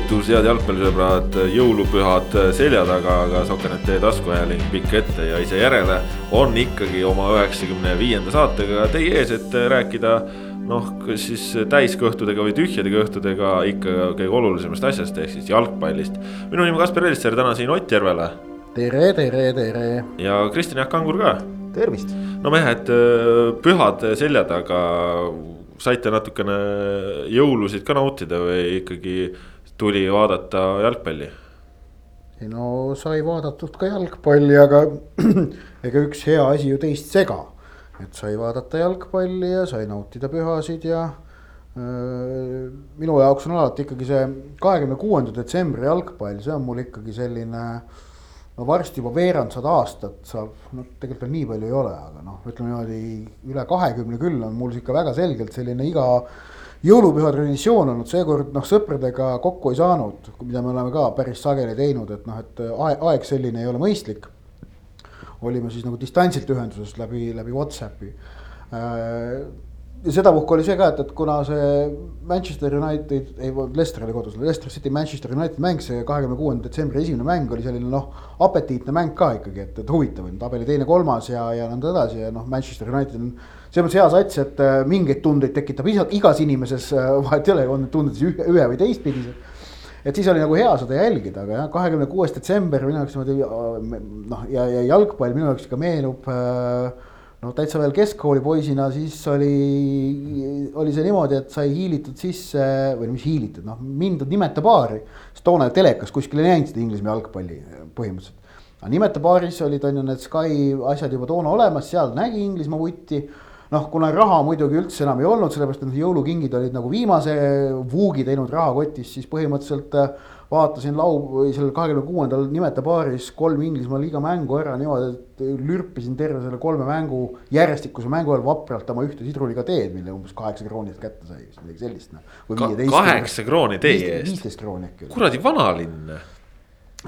tervitus, head jalgpallisõbrad, jõulupühad selja taga, aga Sokanet taskuajaling pikk ette ja ise järele on ikkagi oma üheksakümne viienda saatega teie ees, et rääkida noh, kas siis täiskõhtudega või tühjade kõhtudega ikka kõige olulisemast asjast ehk siis jalgpallist. minu nimi Kaspar Elisser, täna siin Ott Järvele. tere, tere, tere. ja Kristjan Jaak Kangur ka. tervist. no mehed, pühad selja taga, saite natukene jõulusid ka nautida või ikkagi tuli vaadata jalgpalli? no sai vaadatud ka jalgpalli, aga ega üks hea asi ju teist sega. et sai vaadata jalgpalli ja sai nautida pühasid ja öö, minu jaoks on alati ikkagi see kahekümne kuuenda detsembri jalgpall, see on mul ikkagi selline no varsti juba veerandsada aastat saab, noh, tegelikult veel nii palju ei ole, aga noh, ütleme niimoodi üle kahekümne küll on mul ikka väga selgelt selline iga jõulupüha traditsioon olnud, seekord noh, sõpradega kokku ei saanud, mida me oleme ka päris sageli teinud, et noh, et aeg, aeg selline ei ole mõistlik. olime siis nagu distantsilt ühenduses läbi, läbi Whatsappi äh, ja sedapuhku oli see ka, et, et kuna see Manchester United, ei Leicester oli kodus, Leicester City Manchester United mäng, see kahekümne kuuenda detsembri esimene mäng oli selline noh, apetiitne mäng ka ikkagi, et, et huvitav on tabeli teine-kolmas ja, ja nõnda edasi ja noh, Manchester United on selles mõttes hea sats, et äh, mingeid tundeid tekitab igas inimeses, äh, vahet ei ole, on need tunded siis ühe, ühe või teistpidised. et siis oli nagu hea seda jälgida, aga jah, kahekümne kuues detsember minu jaoks niimoodi äh, noh, ja, ja jalgpall minu jaoks ikka meenub noh, täitsa veel keskkoolipoisina, siis oli, oli see niimoodi, et sai hiilitud sisse või mis hiilitud, noh, mindud nimeta baari. sest toona telekas kuskil ei näinud seda Inglismaa jalgpalli põhimõtteliselt. aga nimeta baaris olid, on ju need Sky asjad juba toona olemas, seal nägi Inglismaa vutti noh, kuna raha muidugi üldse enam ei olnud, sellepärast et jõulukingid olid nagu viimase vuugi teinud rahakotis, siis põhimõtteliselt vaatasin lau- või sellel kahekümne kuuendal nimeta baaris kolm Inglismaa liiga mängu ära niimoodi, et lürpisin terve selle kolme mängu järjestikuse mängu ajal vapralt oma ühte sidruliga teed, mille umbes kaheksa krooni eest kätte sai, midagi sellist noh. Ka. kaheksa krooni tee eest. viisteist krooni äkki. kuradi vanalinn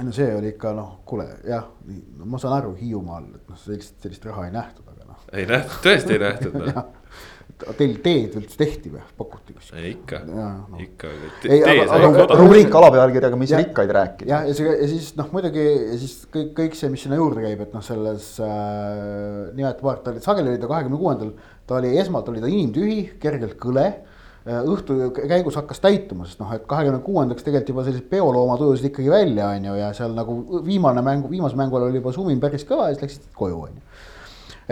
no see oli ikka noh, kuule jah, no ma saan aru Hiiumaal, et noh, sellist, sellist raha ei nähtud, ei nähtud, tõesti ei nähtud või? Teil teed üldse tehti või, pakuti kuskil? ikka, no. ikka. rubriik alapealkirjaga, mis rikkaid rääkida. jah, ja see ja siis noh, muidugi ja siis kõik, kõik see, mis sinna juurde käib, et noh, selles äh, nimetatud paar, ta oli sageli oli ta kahekümne kuuendal, ta oli esmalt oli ta inimtühi, kergelt kõle äh, õhtu käigus hakkas täituma, sest noh, et kahekümne kuuendaks tegelikult juba sellised peoloomad ujusid ikkagi välja, on ju, ja seal nagu viimane mängu ajal oli juba sumin päris kõva ja siis läksid koju, on ju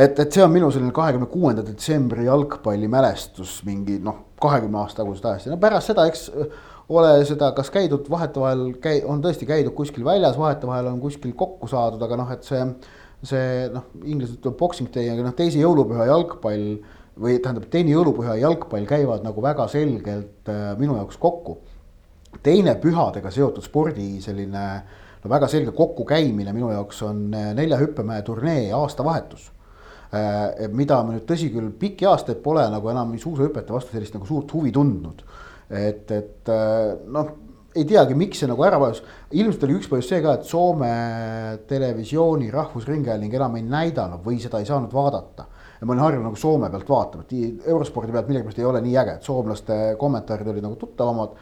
et, et see on minu selline kahekümne kuuenda detsembri jalgpallimälestus mingi noh, kahekümne aasta tagusest ajast ja no pärast seda, eks ole seda, kas käidud vahetevahel käi-, on tõesti käidud kuskil väljas, vahetevahel on kuskil kokku saadud, aga noh, et see. see noh, inglased ütlevad boxing day, aga noh, teise jõulupüha jalgpall või tähendab, teine jõulupüha ja jalgpall käivad nagu väga selgelt äh, minu jaoks kokku. teine pühadega seotud spordi selline no väga selge kokkukäimine minu jaoks on äh, nelja hüppemäe turnee aastavahetus mida me nüüd tõsi küll pikki aastaid pole nagu enam suusahüpete vastu sellist nagu suurt huvi tundnud. et, et äh, noh, ei teagi, miks see nagu ära vajus, ilmselt oli üks põhjus see ka, et Soome televisiooni Rahvusringhääling enam ei näidanud või seda ei saanud vaadata. Ja ma olin harjunud nagu Soome pealt vaatama, et eurospordi pealt millegipärast ei ole nii äge, et soomlaste kommentaarid olid nagu tuttavamad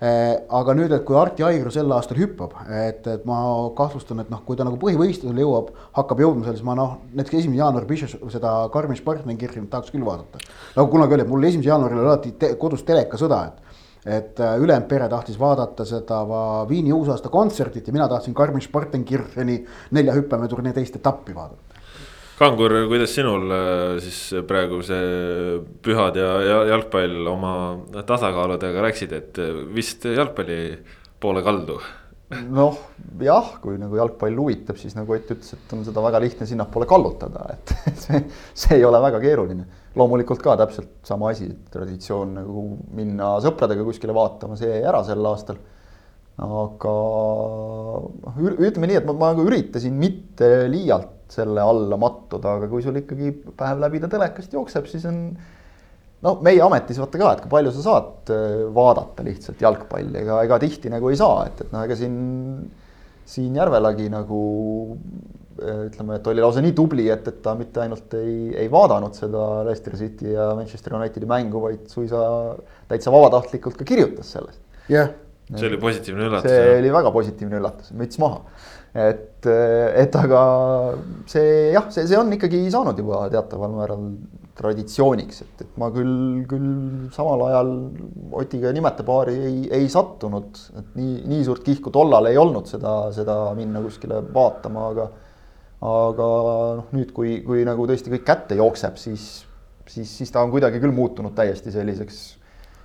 aga nüüd, et kui Arti Aigru sel aastal hüppab, et, et ma kahtlustan, et noh, kui ta nagu põhivõistlusele jõuab, hakkab jõudma seal, siis ma noh, näiteks esimene jaanuar Bishop seda Garmin-Spartani kirja tahaks küll vaadata. nagu kunagi oli, mul esimesel jaanuaril oli alati te, kodus telekasõda, et et äh, ülejäänud pere tahtis vaadata seda Viini uusaasta kontserdit ja mina tahtsin Karmen Spartenkircheni nelja hüppemäe turnee teist etappi vaadata. Kangur, kuidas sinul äh, siis praegu see pühad ja, ja jalgpall oma tasakaaludega läksid, et äh, vist jalgpalli poole kaldu? noh, jah, kui nagu jalgpall huvitab, siis nagu Ott ütles, et on seda väga lihtne sinnapoole kallutada, et see, see ei ole väga keeruline. loomulikult ka täpselt sama asi, traditsioon nagu minna sõpradega kuskile vaatama, see jäi ära sel aastal. aga noh, ütleme nii, et ma, ma nagu üritasin mitte liialt selle alla mattuda, aga kui sul ikkagi päev läbi ta telekast jookseb, siis on no meie ametis vaata ka, et kui palju sa saad äh, vaadata lihtsalt jalgpalli, ega, ega tihti nagu ei saa, et, et noh, ega siin, siin Järvelagi nagu äh, ütleme, et oli lausa nii tubli, et, et ta mitte ainult ei, ei vaadanud seda Leicester City ja Manchester Unitedi mängu, vaid suisa täitsa vabatahtlikult ka kirjutas sellest. jah yeah see oli positiivne üllatus. see oli väga positiivne üllatus, müts maha. et, et aga see jah, see, see on ikkagi saanud juba teataval määral traditsiooniks, et, et ma küll, küll samal ajal Otiga nimete paari ei, ei sattunud, et nii, nii suurt kihku tollal ei olnud seda, seda minna kuskile vaatama, aga aga noh, nüüd, kui, kui nagu tõesti kõik kätte jookseb, siis, siis, siis ta on kuidagi küll muutunud täiesti selliseks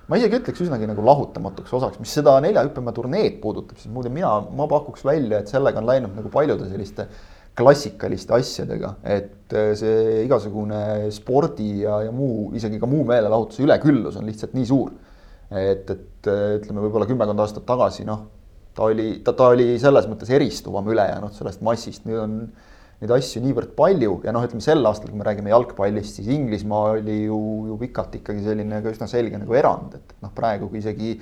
ma isegi ütleks üsnagi nagu lahutamatuks osaks, mis seda neljahüppemäe turneed puudutab, siis muide mina, ma pakuks välja, et sellega on läinud nagu paljude selliste klassikaliste asjadega, et äh, see igasugune spordi ja, ja muu, isegi ka muu meelelahutuse üleküllus on lihtsalt nii suur. et, et äh, ütleme, võib-olla kümmekond aastat tagasi, noh, ta oli, ta, ta oli selles mõttes eristuvam ülejäänud sellest massist, nüüd on neid asju niivõrd palju ja noh, ütleme sel aastal, kui me räägime jalgpallist, siis Inglismaa oli ju, ju pikalt ikkagi selline ka üsna selge nagu erand, et noh, praegu kui isegi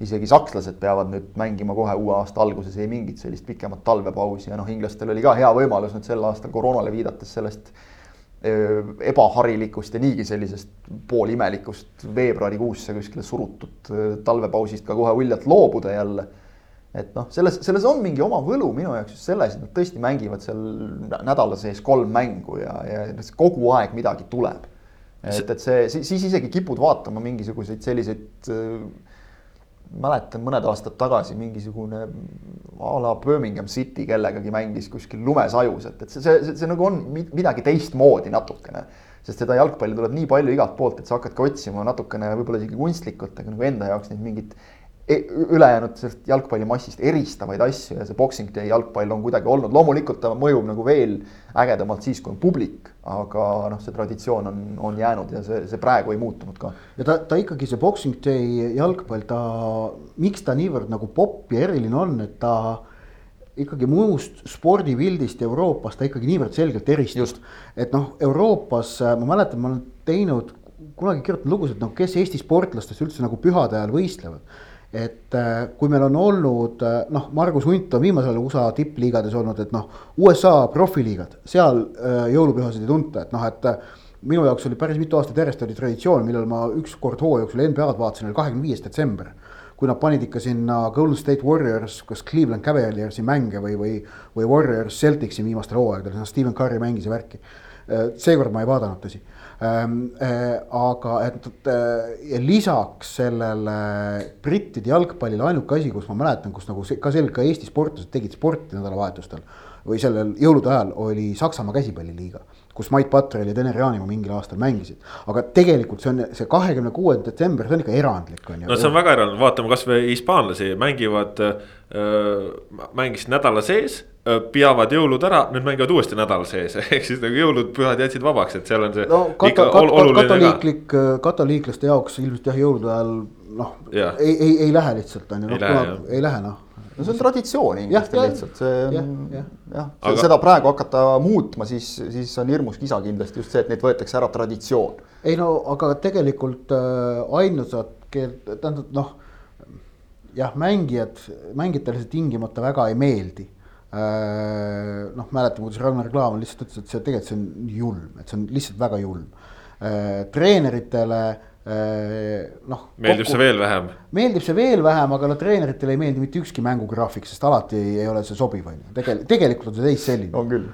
isegi sakslased peavad nüüd mängima kohe uue aasta alguses, ei mingit sellist pikemat talvepausi ja noh, inglastel oli ka hea võimalus nüüd sel aastal koroonale viidates sellest ebaharilikust ja niigi sellisest poolimelikust veebruarikuusse kuskile surutud talvepausist ka kohe uljalt loobuda jälle et noh, selles, selles on mingi oma võlu minu jaoks just selles, et nad tõesti mängivad seal nädala sees kolm mängu ja, ja kogu aeg midagi tuleb. et, et see, siis isegi kipud vaatama mingisuguseid selliseid äh, mäletan mõned aastad tagasi mingisugune a la Birmingham City kellegagi mängis kuskil lumesajus, et, et see, see, see, see nagu on midagi teistmoodi natukene. sest seda jalgpalli tuleb nii palju igalt poolt, et sa hakkad ka otsima natukene võib-olla isegi kunstlikult, aga nagu enda jaoks neid mingit E-, ülejäänud sellest jalgpallimassist eristavaid asju ja see Boxing Day jalgpall on kuidagi olnud, loomulikult ta mõjub nagu veel ägedamalt siis, kui on publik, aga noh, see traditsioon on, on jäänud ja see, see praegu ei muutunud ka. ja ta, ta ikkagi see Boxing Day jalgpall, ta, miks ta niivõrd nagu popp ja eriline on, et ta ikkagi muust spordipildist Euroopas ta ikkagi niivõrd selgelt eristub. et noh, Euroopas ma mäletan, ma olen teinud kunagi kirjutanud lugusid, noh, kes Eesti sportlastest üldse nagu pühade ajal võistlevad et äh, kui meil on olnud äh, noh, Margus Hunt on viimasel ajal USA tippliigades olnud, et noh, USA profiliigad, seal äh, jõulupühasid ei tunta, et noh, et minu jaoks oli päris mitu aastat järjest oli traditsioon, millal ma ükskord hooaja jooksul NBA-d vaatasin, oli kahekümne viies detsember. kui nad panid ikka sinna Golden State Warriors, kas Cleveland Cavaliersi mänge või, või, või Warriors Celticsi viimastel hooaegadel, noh Stephen Curry mängis ja värki. seekord ma ei vaadanud, tõsi aga et äh, lisaks sellele brittide jalgpallile ainuke asi, kus ma mäletan, kus nagu ka selgelt ka Eesti sportlased tegid sporti nädalavahetustel või sellel jõulude ajal oli Saksamaa käsipalliliiga kus Mait Patrel ja Tener Jaanimaa mingil aastal mängisid. aga tegelikult see on see kahekümne kuues detsember, see on ikka erandlik on ju. no see on väga erandlik, vaatame kasvõi hispaanlasi mängivad äh,, mängisid nädala sees peavad jõulud ära, nüüd mängivad uuesti nädala sees, ehk siis nagu jõulud, pühad jätsid vabaks, et seal on see no, kata, ikka kat, oluline katoliiklik, ka. katoliiklaste jaoks ilmselt jah, jõulude ajal noh, ei, ei, ei lähe lihtsalt on ju, noh kuna ei lähe noh. no see on traditsioon inglastel lihtsalt, see on jah, jah, Aga... seda praegu hakata muutma, siis, siis on hirmus kisa kindlasti just see, et neilt võetakse ära traditsioon. ei no aga tegelikult äh, ainusad, tähendab noh, jah, mängijad, mängijatele see tingimata väga ei meeldi. Äh, noh, mäletan, kuidas Ragnar Klavan lihtsalt ütles, et see tegelikult see on julm, et see on lihtsalt väga julm. Äh, treeneritele äh, noh. meeldib kokku, see veel vähem. meeldib see veel vähem, aga no treeneritele ei meeldi mitte ükski mängugraafik, sest alati ei ole see sobiv, on ju, tegelikult, tegelikult on see täis selline. on küll.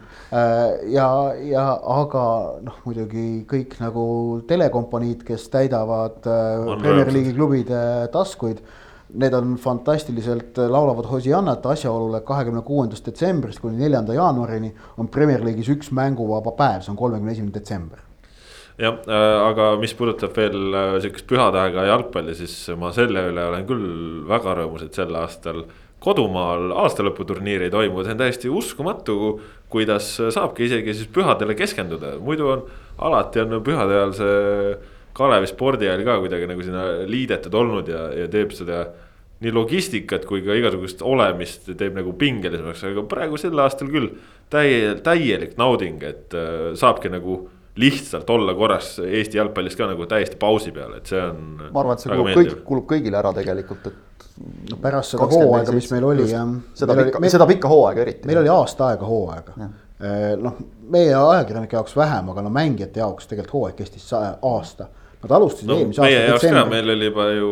ja, ja aga noh, muidugi kõik nagu telekompaniid, kes täidavad Premier League'i klubide taskuid Need on fantastiliselt äh, laulavad hosiannat asjaolule, kahekümne kuuendast detsembrist kuni neljanda jaanuarini on Premier League'is üks mänguvaba päev, see on kolmekümne esimene detsember. Jah äh,, aga mis puudutab veel äh, sihukest pühadaega jalgpalli, siis ma selle üle olen küll väga rõõmus, et sel aastal kodumaal aastalõputurniiri ei toimu, see on täiesti uskumatu, kuidas saabki isegi siis pühadele keskenduda, muidu on alati on pühade ajal see Kalevi spordihall ka kuidagi nagu sinna liidetud olnud ja, ja teeb seda nii logistikat kui ka igasugust olemist teeb nagu pingelisemaks, aga praegu sel aastal küll täie, täielik nauding, et äh, saabki nagu lihtsalt olla korras Eesti jalgpallis ka nagu täiesti pausi peal, et see on. ma arvan, et see kulub kõik, kulub kõigile ära tegelikult, et. no pärast seda hooaega, mis meil oli jah. seda pikka, seda pikka hooaega eriti. meil oli aasta aega hooaega. Äh, noh, meie ajakirjanike jaoks vähem, aga no mängijate jaoks tegelikult hooaeg kestis aasta Nad alustasid no eelmise aasta detsembris. meil oli juba ju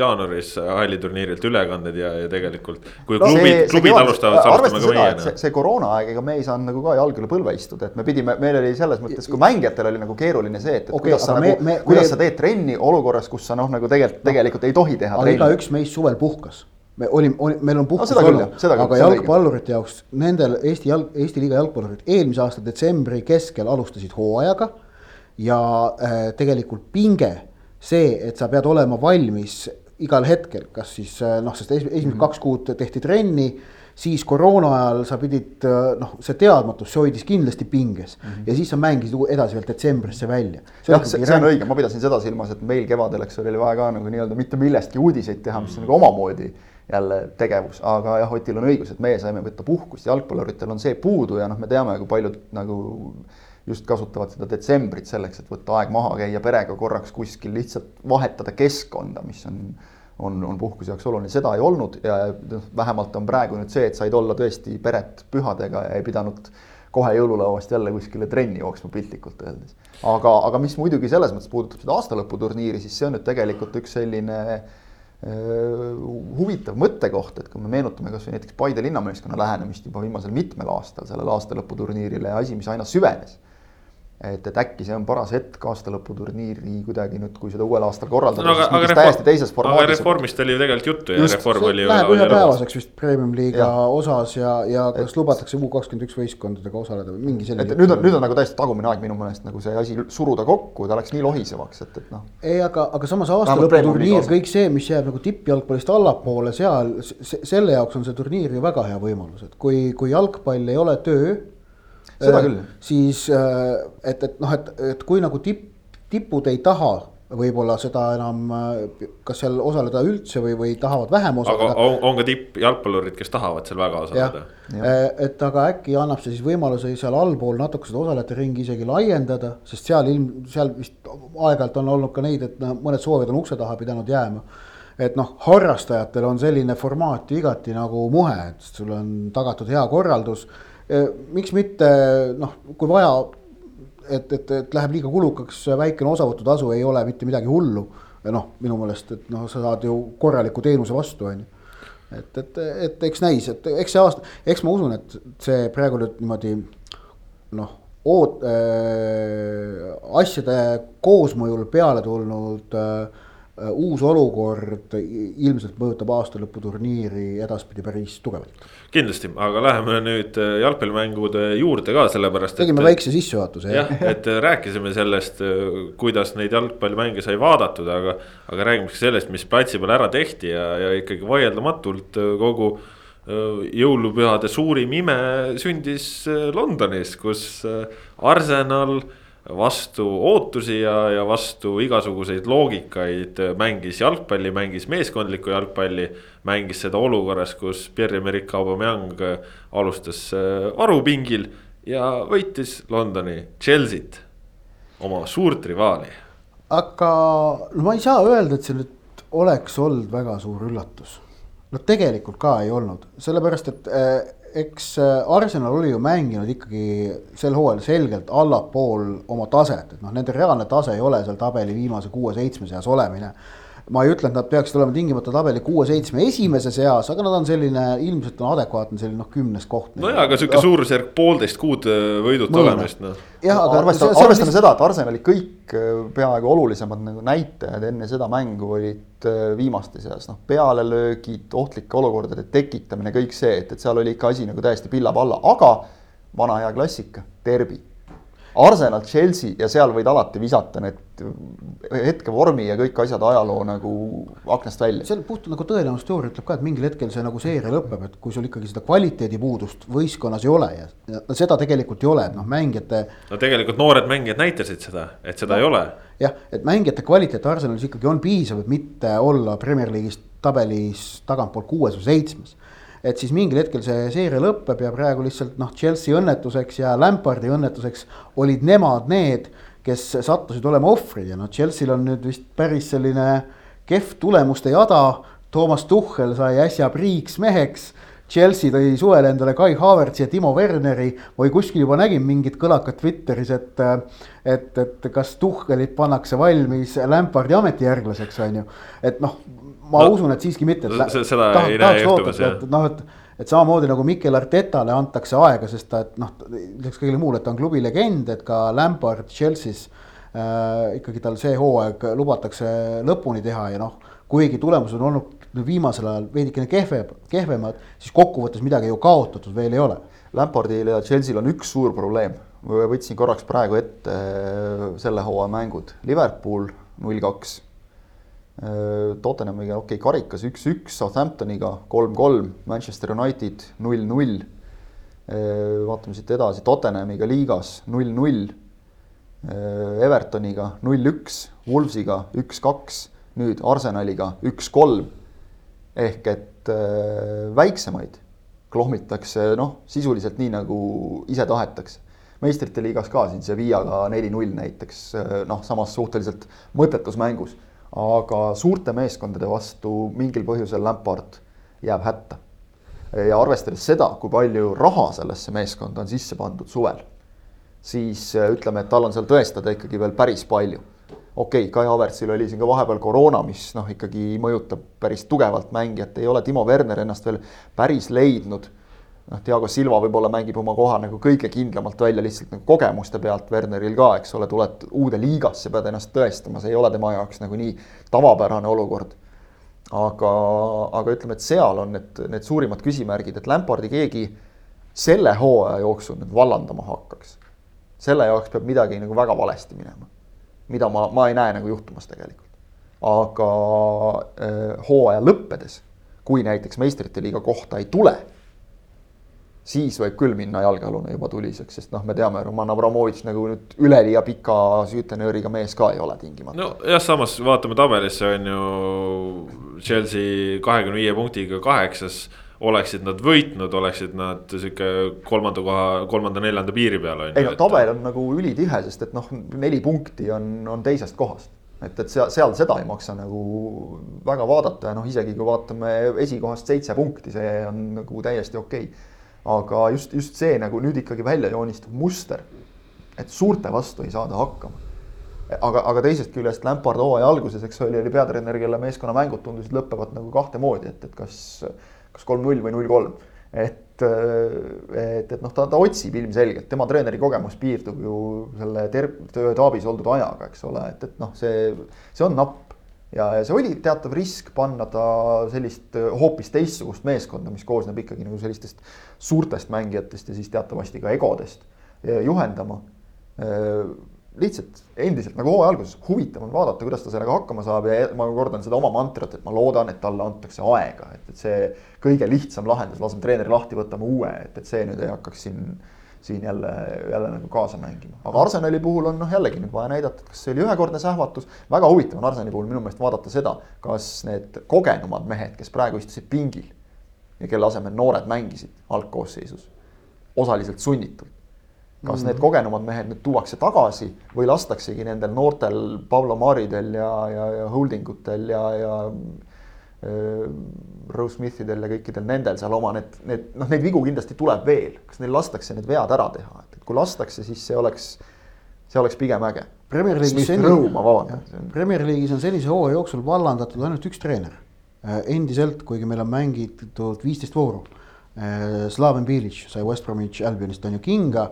jaanuaris halliturniirilt ülekanded ja, ja tegelikult. kui No klubid klubid alustavad, siis alustame ka meie et see, noh. see koroonaaeg, ega me ei saanud nagu ka jalge üle põlve istuda, et me pidime, meil oli selles mõttes, kui mängijatel oli nagu keeruline see, et, et Okei, kuidas sa nagu me-, me- kuidas me- sa teed trenni olukorras, kus sa noh, nagu tegelikult, tegelikult ei tohi teha aga igaüks meist suvel puhkas. me olime, oli, meil on puhkus küll, olnud aga jalgpallurite jaoks, nendel Eesti jalg, Eesti liiga jalgpallurid eelmise aasta detsembri keskel alustasid hooajaga. Ja äh, tegelikult pinge, see, et sa pead olema valmis igal hetkel, kas siis äh, noh, sest esimesed mm -hmm. kaks kuud tehti trenni siis koroona ajal sa pidid äh, noh, see teadmatus, see hoidis kindlasti pinges mm -hmm. ja siis sa mängisid edasi veel detsembrisse välja. jah, see, see on õige, ma pidasin seda silmas, et meil kevadel, eks ole, oli vaja ka nagu nii-öelda mitte millestki uudiseid teha, mis on nagu omamoodi jälle tegevus, aga jah, Otil on õigus, et meie saime võtta puhkust, jalgpalluritel on see puudu ja noh, me teame, kui paljud nagu just kasutavad seda detsembrit selleks, et võtta aeg maha, käia perega korraks kuskil, lihtsalt vahetada keskkonda, mis on on, on puhkuse jaoks oluline, seda ei olnud ja noh, vähemalt on praegu nüüd see, et said olla tõesti peret pühadega ja ei pidanud kohe jõululauast jälle kuskile trenni jooksma piltlikult öeldes. aga, aga mis muidugi selles mõttes puudutab seda aastalõputurniiri, siis see on nüüd tegelikult üks selline äh, huvitav mõttekoht, et kui me meenutame kasvõi näiteks Paide linnameeskonna lähenemist juba viimasel mitmel aastal sellele aastalõputurniirile ja asi, mis aina süvenes et, et äkki see on paras hetk aastalõputurniiri kuidagi nüüd, kui seda uuel aastal korraldada no aga, aga täiesti teises reform, aga formaadis. reformist oli ju tegelikult juttu ja Just, reform oli. Läheb ühepäevaseks vist Premium-liiga osas ja, ja kas lubatakse U kakskümmend üks võistkondadega osaleda või mingi selline. et nüüd on, nüüd on nagu täiesti tagumine aeg minu meelest nagu see asi suruda kokku, ta läks nii lohisevaks, et, et noh. ei, aga, aga samas aastalõputurniir kõik see, mis jääb nagu tippjalgpallist allapoole, seal, selle jaoks on see turniir ju väga hea võimalus, et kui, kui jalgpall ei ole töö. Seda küll. siis, et, et noh, et, et kui nagu tipp, tipud ei taha võib-olla seda enam, kas seal osaleda üldse või, või tahavad vähem aga osaleda. on, on ka tippjalgpallurid, kes tahavad seal väga osaleda., et aga äkki annab see siis võimaluse seal allpool natuke seda osalejate ringi isegi laiendada, sest seal ilm, seal vist aeg-ajalt on olnud ka neid, et noh, mõned soovid on ukse taha pidanud jääma. et noh, harrastajatel on selline formaat ju igati nagu muhe, et sul on tagatud hea korraldus. Miks mitte noh, kui vaja, et, et, et läheb liiga kulukaks, väikene osavõtutasu ei ole mitte midagi hullu. noh, minu meelest, et noh, sa saad ju korraliku teenuse vastu, on ju et, et, et eks näis, et eks see aasta, eks ma usun, et see praegu nüüd niimoodi noh, oot- äh,, asjade koosmõjul peale tulnud äh, uus olukord ilmselt mõjutab aastalõputurniiri edaspidi päris tugevalt. kindlasti, aga läheme nüüd äh, jalgpallimängude juurde ka, sellepärast. tegime väikse sissejuhatuse jah, et äh, rääkisime sellest, kuidas neid jalgpallimänge sai vaadatud, aga, aga räägime ka sellest, mis platsi peal ära tehti ja, ja ikkagi vaieldamatult äh, kogu äh, jõulupühade suurim ime sündis äh, Londonis, kus äh, Arsenal vastu ootusi ja, ja vastu igasuguseid loogikaid äh, mängis jalgpalli, mängis meeskondlikku jalgpalli. mängis seda olukorras, kus Pierre-Emerick Aubameyang äh, alustas äh, varupingil ja võitis Londoni Chelsea't, oma suurt rivaali aga no ma ei saa öelda, et see nüüd oleks olnud väga suur üllatus. no tegelikult ka ei olnud, sellepärast et äh, eks äh, Arsenal oli ju mänginud ikkagi sel hooajal selgelt allapool oma taset, et noh, nende reaalne tase ei ole seal tabeli viimase kuue-seitsme seas olemine ma ei ütle, et nad peaksid olema tingimata tabeli kuue-seitsme esimese seas, aga nad on selline ilmselt on adekvaatne selline noh, kümnes koht. nojah, aga sihuke suurusjärk poolteist kuud äh, võiduta Mõne. olemist noh. jah, aga arvestame, arvestame seda, et Arsenali kõik äh, peaaegu olulisemad nagu näitajad enne seda mängu olid äh, viimaste seas, noh, pealelöögid, ohtlike olukordade tekitamine, kõik see, et, et seal oli ikka asi nagu täiesti pilla-palla, aga vana hea klassika, derbi. Arsenal, Chelsea ja seal võid alati visata need hetkevormi ja kõik asjad ajaloo nagu aknast välja. seal puht nagu tõenäosusteooria ütleb ka, et mingil hetkel see nagu seeria lõpeb, et kui sul ikkagi seda kvaliteedipuudust võistkonnas ei ole ja, ja seda tegelikult ei ole, et noh, mängijate no tegelikult noored mängijad näitasid seda, et seda no. ei ole. jah, et mängijate kvaliteet Arsenalis ikkagi on piisav, et mitte olla Premier League'is tabelis tagantpoolt kuues või seitsmes. Et siis mingil hetkel see seeria lõpeb ja praegu lihtsalt noh, Chelsea õnnetuseks ja Lampardi õnnetuseks olid nemad need, kes sattusid olema ohvrid ja noh, Chelsea'l on nüüd vist päris selline kehv tulemuste jada. Toomas Tuhhel sai äsja priiks meheks, Chelsea tõi suvel endale Kai Havertzi ja Timo Werneri või kuskil juba nägin mingit kõlakat Twitteris, et. et, et kas Tuhhelit pannakse valmis Lampardi ametijärglaseks, on ju, et noh, ma no, usun, et siiski mitte. seda taht, ei näe juhtumas jah. noh, et, et samamoodi nagu Mikel Artetale antakse aega, sest ta, et noh, lisaks kõigele muule, et ta on klubi legend, et ka Lampard Chelsea's äh, ikkagi tal see hooaeg lubatakse lõpuni teha ja noh, kuigi tulemused on olnud viimasel ajal veidikene kehve, kehvemad, siis kokkuvõttes midagi ju kaotatud veel ei ole. Lampardil ja Chelsea'l on üks suur probleem, võtsin korraks praegu ette äh, selle hooaja mängud, Liverpool null kaks. Äh, Tottenhamiga okei okay,, karikas üks-üks, Southamptoniga kolm-kolm, Manchester United null-null. Äh, vaatame siit edasi, Tottenhamiga liigas null-null. Evertoniga null-üks, Wolvesiga üks-kaks, nüüd Arsenaliga üks-kolm ehk et äh, väiksemaid klohmitakse noh, sisuliselt nii, nagu ise tahetakse. meistrite liigas ka siin Sevillaga neli-null näiteks, äh, noh, samas suhteliselt mõttetus mängus. Aga suurte meeskondade vastu mingil põhjusel Lampard jääb hätta. ja arvestades seda, kui palju raha sellesse meeskonda on sisse pandud suvel, siis äh, ütleme, et tal on seal tõestada ikkagi veel päris palju okei okay,, Kai Havertzil oli siin ka vahepeal koroona, mis noh, ikkagi mõjutab päris tugevalt mängijat, ei ole Timo Werner ennast veel päris leidnud. Noh, Diego Silva võib-olla mängib oma koha nagu kõige kindlamalt välja lihtsalt nagu kogemuste pealt, Werneril ka, eks ole, tuled uude liigasse, pead ennast tõestama, see ei ole tema jaoks nagu nii tavapärane olukord. aga, aga ütleme, et seal on need, need suurimad küsimärgid, et Lampardi keegi selle hooaja jooksul nüüd vallandama hakkaks. selle jaoks peab midagi nagu väga valesti minema mida ma, ma ei näe nagu juhtumas tegelikult. aga äh, hooaja lõppedes, kui näiteks meistrite liiga kohta ei tule, siis võib küll minna jalgealune juba tuliseks, sest noh, me teame, Roman Abramovitš nagu nüüd üleliia pika süütenööriga mees ka ei ole tingimata. nojah, samas vaatame tabelisse on ju Chelsea kahekümne viie punktiga kaheksas oleksid nad võitnud, oleksid nad sihuke kolmanda koha, kolmanda-neljanda piiri peal on ju. ei no tabel on nagu ülitihe, sest et noh, neli punkti on, on teisest kohast. et, et seal, seal seda ei maksa nagu väga vaadata ja noh, isegi kui vaatame esikohast seitse punkti, see on nagu täiesti okei okay. Aga just, just see nagu nüüd ikkagi välja joonistuv muster, et suurte vastu ei saada hakkama aga, aga teisest küljest Lampard hooaja alguses, eks oli, oli peatreener, kelle meeskonna mängud tundusid lõppevat nagu kahte moodi, et, et kas kas kolm-null või null-kolm. et, et, et noh, ta, ta otsib ilmselgelt, tema treeneri kogemus piirdub ju selle ter-, taabis oldud ajaga, eks ole, et, et noh, see, see on napp. Ja, ja see oli teatav risk panna ta sellist hoopis teistsugust meeskonda, mis koosneb ikkagi nagu sellistest suurtest mängijatest ja siis teatavasti ka egodest juhendama. Lihtsalt endiselt nagu hooaja alguses huvitav on vaadata, kuidas ta sellega hakkama saab ja ma kordan seda oma mantrat, et ma loodan, et talle antakse aega, et, et see kõige lihtsam lahendus, laseme treeneri lahti, võtame uue, et, et see nüüd ei hakkaks siin, siin jälle, jälle nagu kaasa mängima. aga Arsenali puhul on noh, jällegi nüüd vaja näidata, et kas see oli ühekordne sähvatus. väga huvitav on Arsenali puhul minu meelest vaadata seda, kas need kogenumad mehed, kes praegu istusid pingil ja kelle asemel noored mängisid algkoosseisus, osaliselt sunnitult kas mm. need kogenumad mehed nüüd tuuakse tagasi või lastaksegi nendel noortel Pablo Maridel ja, ja, ja Holdingutel ja, ja Rose Smithidel ja kõikidel nendel seal oma need, need noh, neid vigu kindlasti tuleb veel, kas neil lastakse need vead ära teha, et kui lastakse, siis see oleks, see oleks pigem äge. Premier League'is seni... rõõm, ma vabandan. Premier League'is on senise hooaja jooksul vallandatud ainult üks treener äh,. endiselt, kuigi meil on mängitud viisteist vooru äh,. Slaven Bilic sai West Bromwich Albionist on ju kinga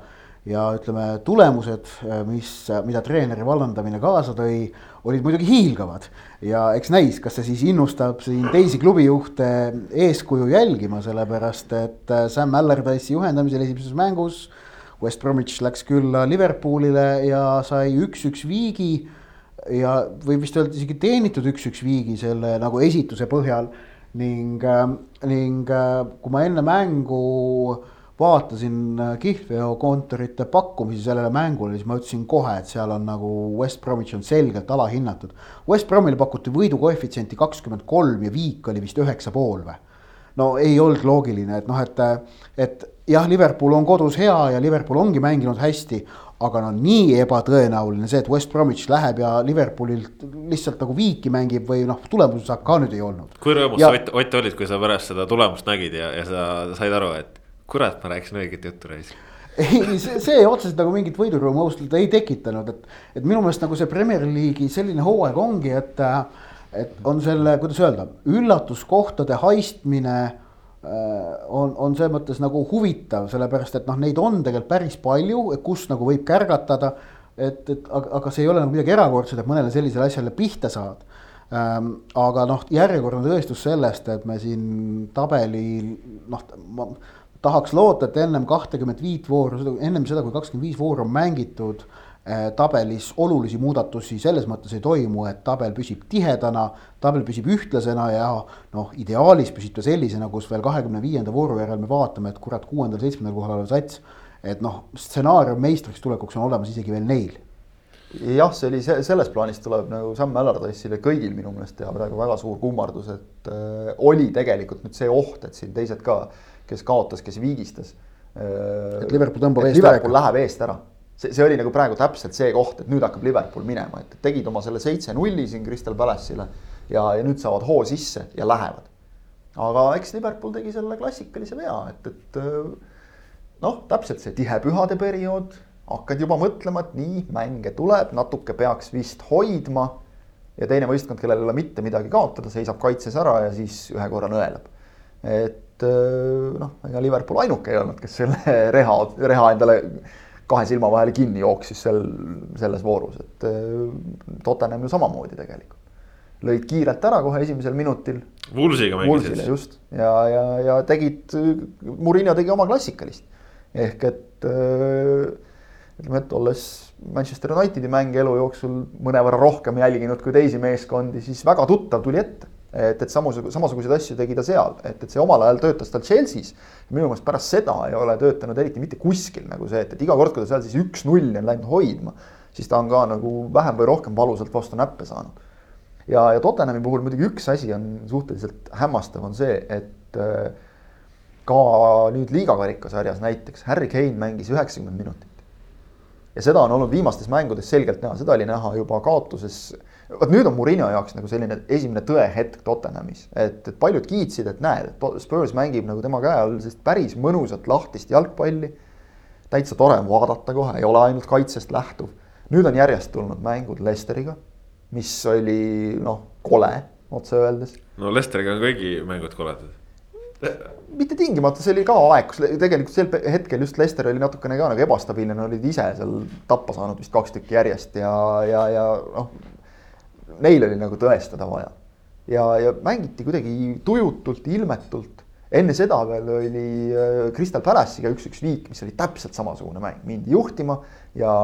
ja ütleme, tulemused, mis, mida treeneri vallandamine kaasa tõi, olid muidugi hiilgavad. ja eks näis, kas see siis innustab siin teisi klubijuhte eeskuju jälgima, sellepärast et Sam Allardyce'i juhendamisel esimeses mängus West Bromwich läks külla Liverpoolile ja sai üks-üks viigi ja võib vist öelda isegi teenitud üks-üks viigi selle nagu esituse põhjal ning, ning kui ma enne mängu vaatasin äh, kihlveokontorite pakkumisi sellele mängule, siis ma ütlesin kohe, et seal on nagu West Bromwich on selgelt alahinnatud. West Bromile pakuti võidukoefitsienti kakskümmend kolm ja viik oli vist üheksa pool või? no ei olnud loogiline, et noh, et, et jah, Liverpool on kodus hea ja Liverpool ongi mänginud hästi, aga no nii ebatõenäoline see, et West Bromwich läheb ja Liverpoolilt lihtsalt nagu viiki mängib või noh, tulemuse saab ka nüüd ei olnud. kui rõõmus ja... sa Ott, Ott olid, kui sa pärast seda tulemust nägid ja, ja sa said aru, et kurat, ma rääkisin õiget juttu reis ei, see, see otseselt nagu mingit võidurõõmu ausalt ei tekitanud, et, et minu meelest nagu see Premier League'i selline hooaeg ongi, et. et on selle, kuidas öelda, üllatuskohtade haistmine Äh, on, on selles mõttes nagu huvitav, sellepärast et noh, neid on tegelikult päris palju, kus nagu võib kärgatada. et, et aga, aga see ei ole nagu midagi erakordset, et mõnele sellisele asjale pihta saad ähm,. aga noh, järjekordne tõestus sellest, et me siin tabelil noh, ma tahaks loota, et ennem kahtekümmet viit vooru, ennem seda, kui kakskümmend viis vooru on mängitud Äh, tabelis olulisi muudatusi selles mõttes ei toimu, et tabel püsib tihedana, tabel püsib ühtlasena ja noh, ideaalis püsib ta sellisena, kus veel kahekümne viienda vooru järel me vaatame, et kurat, kuuendal-seitsmendal kohal olev sats. et noh, stsenaarium meistriks tulekuks on olemas isegi veel neil. jah, see oli see, selles plaanis tuleb nagu Sam Allardyce'ile kõigil minu meelest teha praegu väga suur kummardus, et äh, oli tegelikult nüüd see oht, et siin teised ka, kes kaotas, kes viigistas äh,. et Liverpool tõmbab eest ära. Liverpool läheb eest ära see, see oli nagu praegu täpselt see koht, et nüüd hakkab Liverpool minema, et tegid oma selle seitse-nulli siin Crystal Palace'ile ja, ja nüüd saavad hoo sisse ja lähevad. aga eks Liverpool tegi selle klassikalise vea, et, et noh, täpselt see tihepühade periood, hakkad juba mõtlema, et nii, mänge tuleb, natuke peaks vist hoidma. ja teine võistkond, kellel ei ole mitte midagi kaotada, seisab kaitses ära ja siis ühe korra nõelab. et noh, ega Liverpool ainuke ei olnud, kes selle reha, reha endale kahe silma vahele kinni jooksis sel, selles voorus, et äh, Tottenham ju samamoodi tegelikult. lõid kiirelt ära kohe esimesel minutil. Woolsiga mängisid. just ja, ja, ja tegid, Murillo tegi oma klassikalist. ehk et äh, ütleme, et olles Manchester Unitedi mänge elu jooksul mõnevõrra rohkem jälginud kui teisi meeskondi, siis väga tuttav tuli ette et, et samasuguse, samasuguseid asju tegi ta seal, et, et see omal ajal töötas tal Chelsea's. minu meelest pärast seda ei ole töötanud eriti mitte kuskil nagu see, et, et iga kord, kui ta seal siis üks-nulli on läinud hoidma, siis ta on ka nagu vähem või rohkem valusalt vastu näppe saanud. ja, ja Tottenhami puhul muidugi üks asi on suhteliselt hämmastav, on see, et äh, ka nüüd liigakarikasarjas näiteks Harry Kane mängis üheksakümmend minutit. ja seda on olnud viimastes mängudes selgelt näha, seda oli näha juba kaotuses vot nüüd on Murillo jaoks nagu selline esimene tõehetk Tottenhamis, et, et paljud kiitsid, et näed, et Spurs mängib nagu tema käe all sellist päris mõnusat lahtist jalgpalli. täitsa tore on vaadata kohe, ei ole ainult kaitsest lähtuv. nüüd on järjest tulnud mängud Lesteriga, mis oli noh, kole otse öeldes. no Lesteriga on kõigi mängud koledad mitte tingimata, see oli ka aeg, kus tegelikult sel hetkel just Lester oli natukene ka nagu ebastabiilne, nad olid ise seal tappa saanud vist kaks tükki järjest ja, ja, ja noh neil oli nagu tõestada vaja. ja, ja mängiti kuidagi tujutult, ilmetult. enne seda veel oli äh, Crystal Palace'iga üks-üks viik, mis oli täpselt samasugune mäng, mindi juhtima ja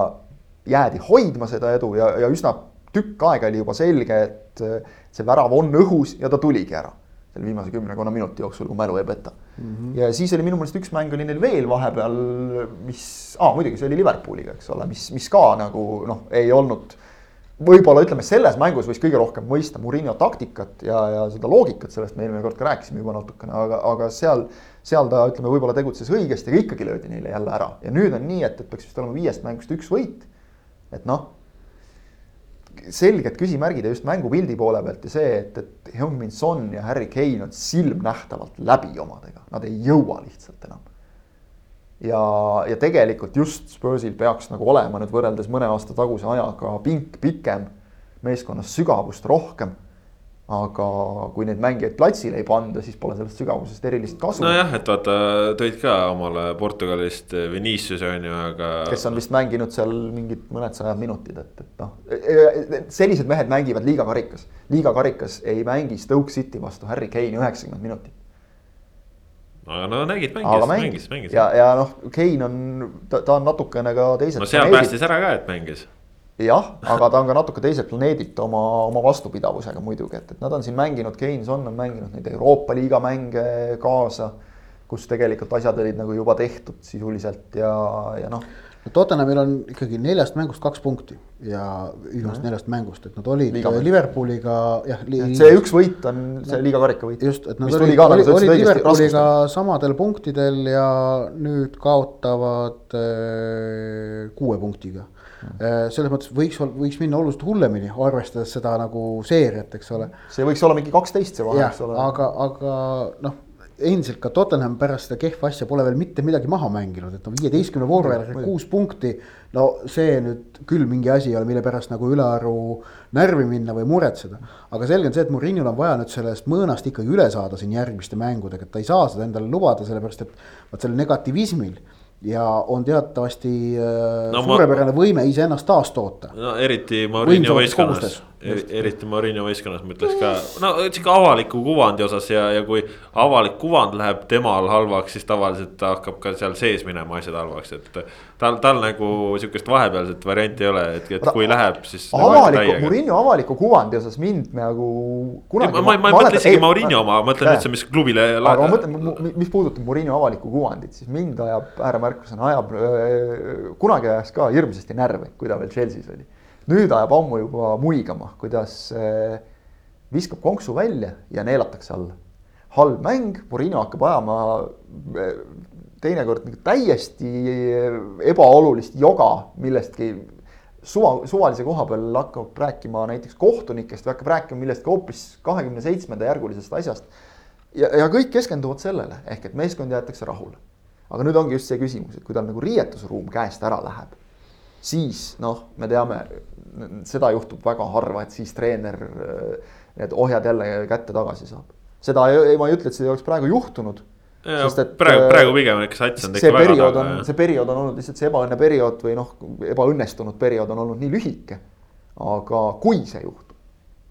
jäädi hoidma seda edu ja, ja üsna tükk aega oli juba selge, et äh, see värav on õhus ja ta tuligi ära selle viimase kümnekonna minuti jooksul, kui mälu ei peta mm. -hmm. ja siis oli minu meelest üks mäng oli neil veel vahepeal, mis ah,, muidugi see oli Liverpooliga, eks ole, mis, mis ka nagu noh, ei olnud võib-olla ütleme, selles mängus võis kõige rohkem mõista Murillo taktikat ja, ja seda loogikat, sellest me eelmine kord ka rääkisime juba natukene, aga, aga seal, seal ta ütleme, võib-olla tegutses õigesti, aga ikkagi löödi neile jälle ära. Ja nüüd on nii, et, et peaks vist olema viiest mängust üks võit. et noh, selged küsimärgid ja just mängupildi poole pealt ja see, et, et Heung-Min Son ja Harry Kane on silmnähtavalt läbi omadega, nad ei jõua lihtsalt enam ja, ja tegelikult just Spursil peaks nagu olema nüüd võrreldes mõne aasta taguse ajaga pink pikem, meeskonnas sügavust rohkem. aga kui neid mängijaid platsile ei panda, siis pole sellest sügavusest erilist kasu. nojah, et vaata, tõid ka omale Portugalist Vinicius on ju, aga. kes on vist mänginud seal mingid mõned sajad minutid, et, et noh, e, e, sellised mehed mängivad liigakarikas. liigakarikas ei mängi Stoke City vastu Harry Kane üheksakümmend minutit aga no nägid, mängis, mängis, mängis. ja, ja noh, Kein on, ta, ta on natukene ka teiselt. no seal planeedid. päästis ära ka, et mängis. jah, aga ta on ka natuke teiselt planeedilt oma, oma vastupidavusega muidugi, et, et nad on siin mänginud, Keynes-on on mänginud neid Euroopa liiga mänge kaasa. kus tegelikult asjad olid nagu juba tehtud sisuliselt ja, ja noh no Tottenhamil on ikkagi neljast mängust kaks punkti ja viimasest neljast mängust, et nad olid Liiga mäng. Liverpooliga jah li, see üks võit on see liiga karika võit. just, et nad olid, ka olid, olid Liverpooliga samadel punktidel ja nüüd kaotavad äh, kuue punktiga äh, selles mõttes võiks, võiks minna oluliselt hullemini, arvestades seda nagu seeriat, eks ole. see võiks olla mingi kaksteist see vahe, eks ole. aga, aga noh, endiselt ka Tottenham pärast seda kehva asja pole veel mitte midagi maha mänginud, et no viieteistkümne vooru järel kuus punkti. no see nüüd küll mingi asi ei ole, mille pärast nagu ülearu närvi minna või muretseda. aga selge on see, et Murinil on vaja nüüd sellest mõõnast ikkagi üle saada siin järgmiste mängudega, et ta ei saa seda endale lubada, sellepärast et vot sellel negatiivismil ja on teatavasti äh, No no, ma- suurepärane võime iseennast taastoota. no eriti Mourinho võistkonnas eriti Mourinho võistkonnas ma ütleks ka, no sihuke avaliku kuvandi osas ja, ja kui avalik kuvand läheb temal halvaks, siis tavaliselt ta hakkab ka seal sees minema asjad halvaks, et. tal, tal nagu sihukest vahepealset varianti ei ole, et, et kui läheb, siis. nagu avaliku, Murillo avaliku kuvandi osas mind nagu kunagi. ma, ma, ma ei mõtle isegi Mourinho oma, ma mõtlen üldse, mis klubile. aga ma mõtlen, mis puudutab Murillo avalikku kuvandit, siis mind ajab ääremärkusena ajab, kunagi ajas ka hirmsasti närvi, kui ta veel Chelsea's oli. Nüüd ajab ammu juba muigama, kuidas äh, viskab konksu välja ja neelatakse alla. halb mäng, Murillo hakkab ajama äh, teinekord nagu täiesti ebaolulist joga millestki suva, suvalise koha peal hakkab rääkima näiteks kohtunikest või hakkab rääkima millestki hoopis kahekümne seitsmenda järgulisest asjast ja, ja kõik keskenduvad sellele, ehk et meeskond jäetakse rahule. aga nüüd ongi just see küsimus, et kui tal nagu riietusruum käest ära läheb, siis noh, me teame, seda juhtub väga harva, et siis treener äh, need ohjad jälle kätte tagasi saab. seda ei, ma ei ütle, et see ei oleks praegu juhtunud. praegu, praegu pigem ikka sats on see periood on, see periood on olnud lihtsalt see ebaõnne periood või noh, ebaõnnestunud periood on olnud nii lühike. aga kui see juhtub,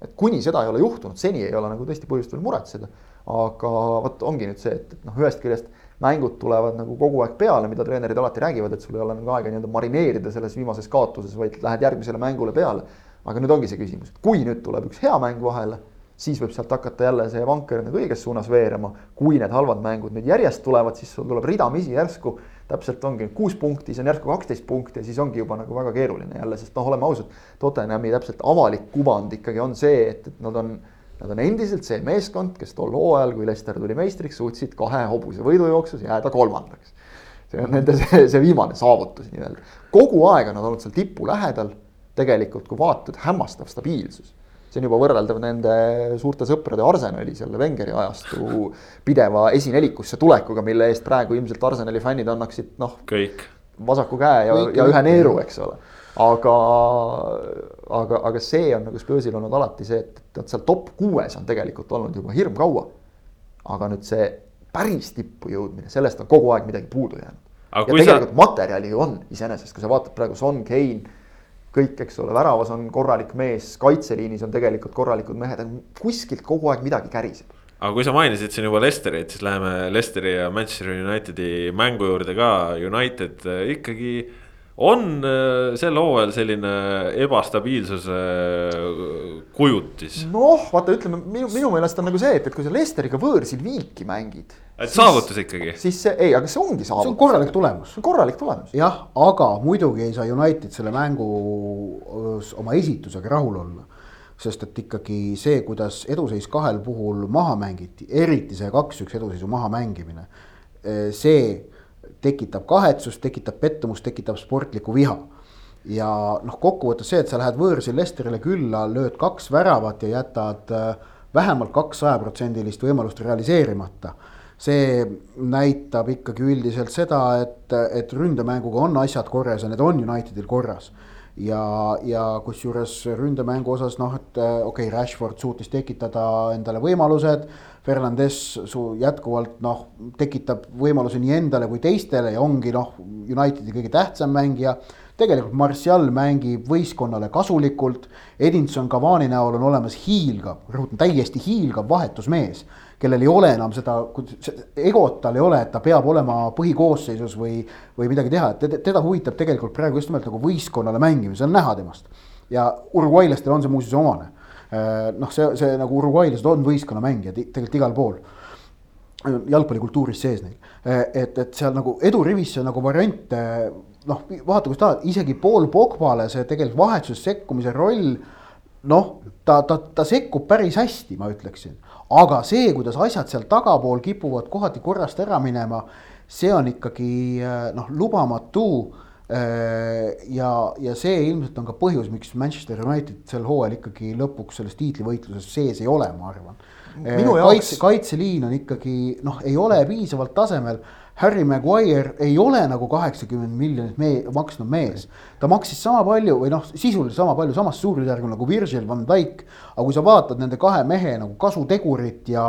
et kuni seda ei ole juhtunud, seni ei ole nagu tõesti põhjust veel muretseda. aga vot ongi nüüd see, et, et noh, ühest küljest mängud tulevad nagu kogu aeg peale, mida treenerid alati räägivad, et sul ei ole nagu aega nii-öelda marineerida selles viimases kaotuses, vaid lähed järgmisele mängule peale. aga nüüd ongi see küsimus, kui nüüd tuleb üks hea mäng vahele siis võib sealt hakata jälle see vanker nagu õiges suunas veerema. kui need halvad mängud nüüd järjest tulevad, siis sul tuleb ridamisi järsku, täpselt ongi kuus punkti, siis on järsku kaksteist punkti ja siis ongi juba nagu väga keeruline jälle, sest noh, oleme ausad. Tottenhami täpselt avalik kuvand ikkagi on see, et, et nad on, nad on endiselt see meeskond, kes tol hooajal, kui Leicester tuli meistriks, suutsid kahe hobuse võidujooksus jääda kolmandaks. see on nende see, see viimane saavutus nii-öelda. kogu aeg on nad olnud seal tipu lähedal. tegelikult, kui vaatad, hämmastav stabiilsus see on juba võrreldav nende suurte sõprade Arsenali selle Wengeri ajastu pideva esinelikusse tulekuga, mille eest praegu ilmselt Arsenali fännid annaksid noh, kõik, vasaku käe ja, ja ühe neeru, eks ole. aga, aga, aga see on nagu Spursil olnud alati see, et nad seal top kuues on tegelikult olnud juba hirmkaua. aga nüüd see päris tippu jõudmine, sellest on kogu aeg midagi puudu jäänud. Ja kui sa- tegelikult sa... materjali ju on iseenesest, kui sa vaatad praegu Son, Kane, kõik, eks ole, väravas on korralik mees, kaitseliinis on tegelikult korralikud mehed, kuskilt kogu aeg midagi käriseb. aga kui sa mainisid siin juba Lesterit, siis läheme Lesteri ja Manchester Unitedi mängu juurde ka, United äh, ikkagi on äh, sel hooajal selline ebastabiilsuse äh, kujutis. noh, vaata, ütleme minu, minu meelest on nagu see, et, et kui sa Lesteriga võõrsil viiki mängid. et saavutus ikkagi. siis see, ei, aga see ongi see on saavutus, korralik tulemus see on korralik tulemus. jah, aga muidugi ei saa United selle mängu oma esitusega rahul olla. sest et ikkagi see, kuidas eduseis kahel puhul maha mängiti, eriti see kaks-üks eduseisu maha mängimine. see tekitab kahetsust, tekitab pettumust, tekitab sportlikku viha. ja noh, kokkuvõttes see, et sa lähed võõrsil Lesterile külla, lööd kaks väravat ja jätad öö, vähemalt kaks sajaprotsendilist võimalust realiseerimata see näitab ikkagi üldiselt seda, et, et ründemänguga on asjad korras ja need on Unitedil korras. ja, ja kusjuures ründemängu osas noh, et äh, okei okay,, Rashford suutis tekitada endale võimalused. Fernandes su jätkuvalt noh, tekitab võimalusi nii endale kui teistele ja ongi noh, Unitedi kõige tähtsam mängija tegelikult Martial mängib võistkonnale kasulikult. Edinson Cavani näol on olemas hiilgav, rõhutan täiesti hiilgav vahetusmees, kellel ei ole enam seda, egot tal ei ole, et ta peab olema põhikoosseisus või, või midagi teha, et teda, huvitab tegelikult praegu just nimelt nagu võistkonnale mängimine, see on näha temast. ja Uruguaylastele on see muuseas omane. noh, see, see nagu uruguaylased on võistkonnamängijad tegelikult igal pool jalgpallikultuuris sees neil. et, et seal nagu edurivisse nagu variante noh, vaata, kus tahad, isegi pool Pogbale see tegelikult vahetuses sekkumise roll. noh, ta, ta, ta sekkub päris hästi, ma ütleksin, aga see, kuidas asjad seal tagapool kipuvad kohati korrast ära minema, see on ikkagi noh, lubamatu ja, ja see ilmselt on ka põhjus, miks Manchester United sel hooajal ikkagi lõpuks selles tiitlivõitluses sees ei ole, ma arvan. kaitse, kaitseliin on ikkagi noh, ei ole piisavalt tasemel Harry Maguire ei ole nagu kaheksakümmend miljonit me maksnud mees. ta maksis sama palju või noh, sisuliselt sama palju, samas suurusjärgul nagu Virgil van Dijk. aga kui sa vaatad nende kahe mehe nagu kasutegurit ja,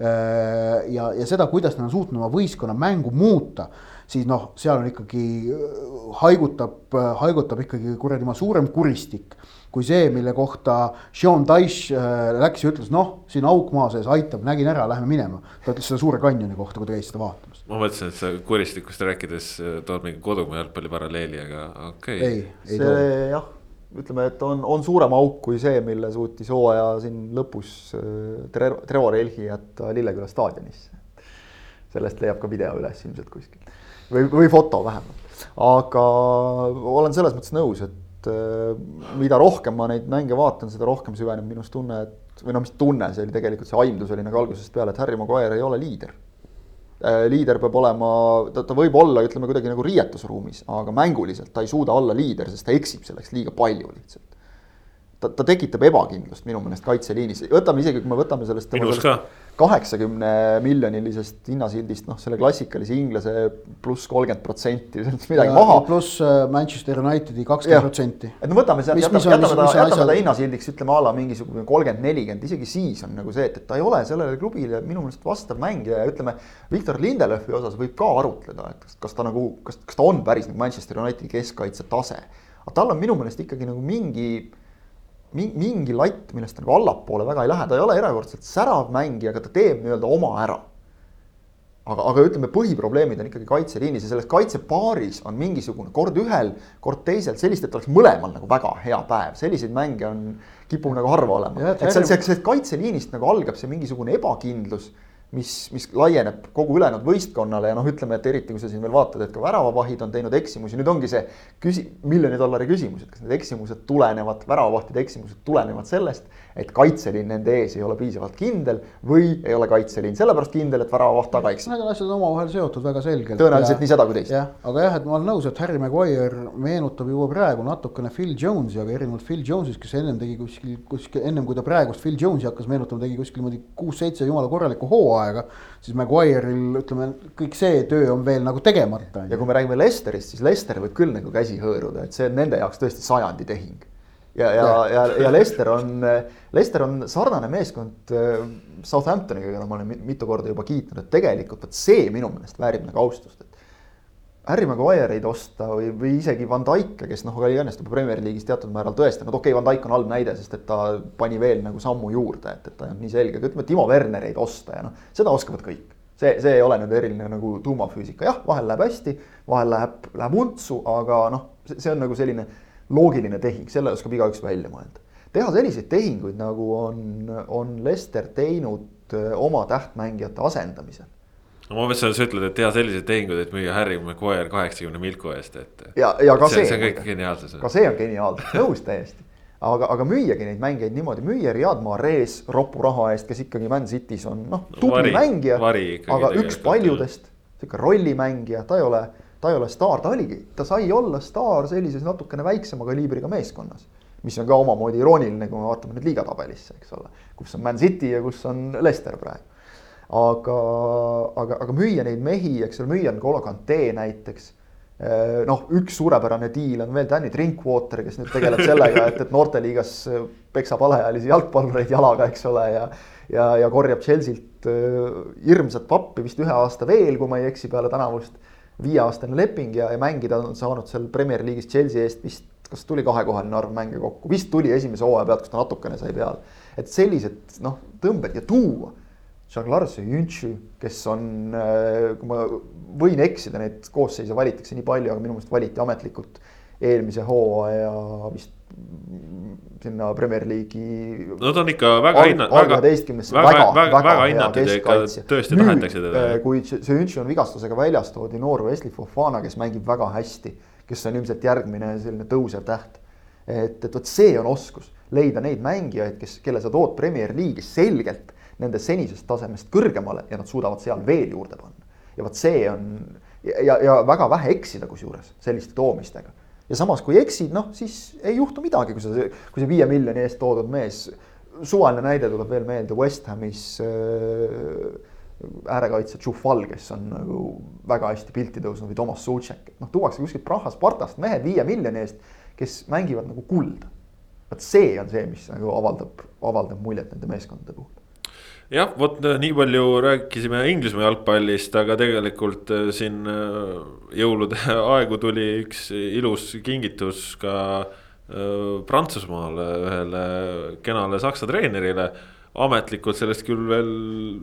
äh, ja, ja seda, kuidas nad on suutnud oma võistkonna mängu muuta siis noh, seal on ikkagi äh, haigutab, äh, haigutab ikkagi kuradi ma suurem kuristik kui see, mille kohta Sean Dyche äh, läks ja ütles, noh, siin auk maa sees aitab, nägin ära, lähme minema. ta ütles seda Suure kanjoni kohta, kui ta käis seda vaatamas. ma mõtlesin, et sa kuristikust rääkides tood mingi kodumaa jalgpalli paralleeli, aga okei okay.. ei, ei too. jah, ütleme, et on, on suurem auk kui see, mille suutis hooaja siin lõpus Trevor Elhi jätta Lilleküla staadionisse. sellest leiab ka video üles ilmselt kuskil või, või foto vähemalt. aga olen selles mõttes nõus, et äh, mida rohkem ma neid mänge vaatan, seda rohkem süveneb minus tunne, et või noh, mis tunne, see oli tegelikult see aimdus oli nagu algusest peale, et Harry Maguire ei ole liider äh, liider peab olema, ta, ta võib olla, ütleme kuidagi nagu riietusruumis, aga mänguliselt ta ei suuda olla liider, sest ta eksib selleks liiga palju lihtsalt. ta, ta tekitab ebakindlust minu meelest kaitseliinis, võtame isegi, kui me võtame sellest. minus ka kaheksakümne miljonilisest hinnasildist, noh, selle klassikalise inglase pluss kolmkümmend protsenti, midagi ja, maha. pluss äh, Manchester Unitedi kakskümmend protsenti. et no võtame sealt, jätame, jätame ta, jätame ta hinnasildiks, ütleme a la mingisugune kolmkümmend, nelikümmend, isegi siis on nagu see, et, et ta ei ole sellele klubile minu meelest vastav mängija ja ütleme. Viktor Lindelöfi osas võib ka arutleda, et kas, kas ta nagu, kas, kas ta on päris nagu Manchester Unitedi keskkaitse tase. aga tal on minu meelest ikkagi nagu mingi mingi latt, millest nagu allapoole väga ei lähe, ta ei ole erakordselt särav mängija, aga ta teeb nii-öelda oma ära. aga, aga ütleme, põhiprobleemid on ikkagi kaitseliinis ja selles kaitsepaaris on mingisugune kord ühel, kord teisel, sellist, et oleks mõlemal nagu väga hea päev, selliseid mänge on, kipub nagu harva olema. et seal, see kaitseliinist nagu algab see mingisugune ebakindlus mis, mis laieneb kogu ülejäänud võistkonnale ja noh, ütleme, et eriti kui sa siin veel vaatad, et ka väravavahid on teinud eksimusi, nüüd ongi see küsi-, miljoni dollari küsimus, et kas need eksimused tulenevad, väravavahtide eksimused tulenevad sellest, et kaitseliin nende ees ei ole piisavalt kindel või ei ole kaitseliin sellepärast kindel, et väravavaht taga eksib. Need on asjad omavahel seotud väga selgelt. tõenäoliselt ja, nii seda kui teist. jah, aga jah, et ma olen nõus, et Harry Maguire meenutab juba praegu natukene Phil Jones'i, aga erinevalt Phil Jones'ist, kes ennem tegi kuskil, kuskil ennem kui ta praegust Phil Jones'i hakkas meenutama, tegi kuskil niimoodi kuus-seitse jumala korralikku hooaega. siis Maguire'il ütleme, kõik see töö on veel nagu tegemata. ja kui me räägime Lesterist, siis Lester võib küll nagu käsi hõõruda, et see on nende jaoks tõesti sajandi tehing ja, ja, ja, ja Leicester on, Leicester on sarnane meeskond äh, Southamptoniga, keda ma olen mitu korda juba kiitnud, et tegelikult vot see minu meelest väärib nagu austust, et. Harry Maguire'id osta või, või isegi Van Dijk'e, kes noh, oli õnnest juba Premier League'is teatud määral tõestanud, okei okay,, Van Dijk on halb näide, sest et ta pani veel nagu sammu juurde, et, et ta ei olnud nii selge, aga ütleme, Timo Wernereid osta ja noh, seda oskavad kõik see, see ei ole nüüd eriline nagu tuumafüüsika, jah, vahel läheb hästi, vahel läheb, läheb untsu, aga noh, see on nagu selline loogiline tehing, selle oskab igaüks välja mõelda. teha selliseid tehinguid, nagu on, on Lester teinud äh, oma tähtmängijate asendamisel no ma mõtlesin, et sa ütled, et teha selliseid tehinguid, et müüa Harry Maguire kaheksakümne milku eest, et. ja, ja ka see. see on kõik geniaalsus. ka see on geniaalsus, nõus täiesti. aga, aga müüagi neid mängijaid niimoodi, müüa Riyad Mahrez ropu raha eest, kes ikkagi Man City's on noh, tubli vari, mängija. aga üks paljudest, sihuke rollimängija, ta ei ole ta ei ole staar, ta oligi, ta sai olla staar sellises natukene väiksema kaliibriga meeskonnas. mis on ka omamoodi irooniline, kui me vaatame nüüd liigatabelisse, eks ole, kus on Man City ja kus on Leicester praegu. aga, aga, aga müüa neid mehi, eks ole, müüa on Kolo Kante näiteks eh, noh, üks suurepärane diil on veel Danny Drinkwater, kes nüüd tegeleb sellega, et, et noorteliigas peksab alaealisi jalgpallureid jalaga, eks ole, ja ja, ja korjab Chelsea't eh, hirmsat pappi vist ühe aasta veel, kui ma ei eksi, peale tänavust viieaastane leping ja, ja mängida on saanud seal Premier League'is Chelsea eest vist, kas tuli kahekohaline arv mänge kokku, vist tuli esimese hooaja pealt, kus ta natukene sai peale. et sellised noh, tõmbed ja tuua. Jaglarse Jüntši, kes on, äh, kui ma võin eksida, neid koosseise valitakse nii palju, aga minu meelest valiti ametlikult eelmise hooaja vist sinna Premier League'i. no ta on ikka väga hinna-. väga, väga, väga, väga, väga hinnatud ja ikka tõesti nüüd, tahetakse teda. Äh, kui Sõntši on vigastusega väljas, toodi noor Wesley Fofana, kes mängib väga hästi. kes on ilmselt järgmine selline tõusev täht. et, et vot see on oskus, leida neid mängijaid, kes, kelle sa tood Premier League'is selgelt nende senisest tasemest kõrgemale ja nad suudavad seal veel juurde panna. ja vot see on ja, ja väga vähe eksida kusjuures selliste toomistega ja samas, kui eksid, noh siis ei juhtu midagi, kui sa, kui see viie miljoni eest toodud mees. suvaline näide tuleb veel meelde West Hamis äh, äärekaitse Tšufal, kes on nagu väga hästi pilti tõusnud või Toomas Suutšek, et noh, tuuakse kuskilt Prahast, Spartast mehed viie miljoni eest, kes mängivad nagu kulda. vot see on see, mis nagu avaldab, avaldab muljet nende meeskondade puhul jah, vot äh, nii palju rääkisime Inglismaa jalgpallist, aga tegelikult äh, siin äh, jõulude aegu tuli üks ilus kingitus ka Prantsusmaale ühele kenale saksa treenerile. ametlikult sellest küll veel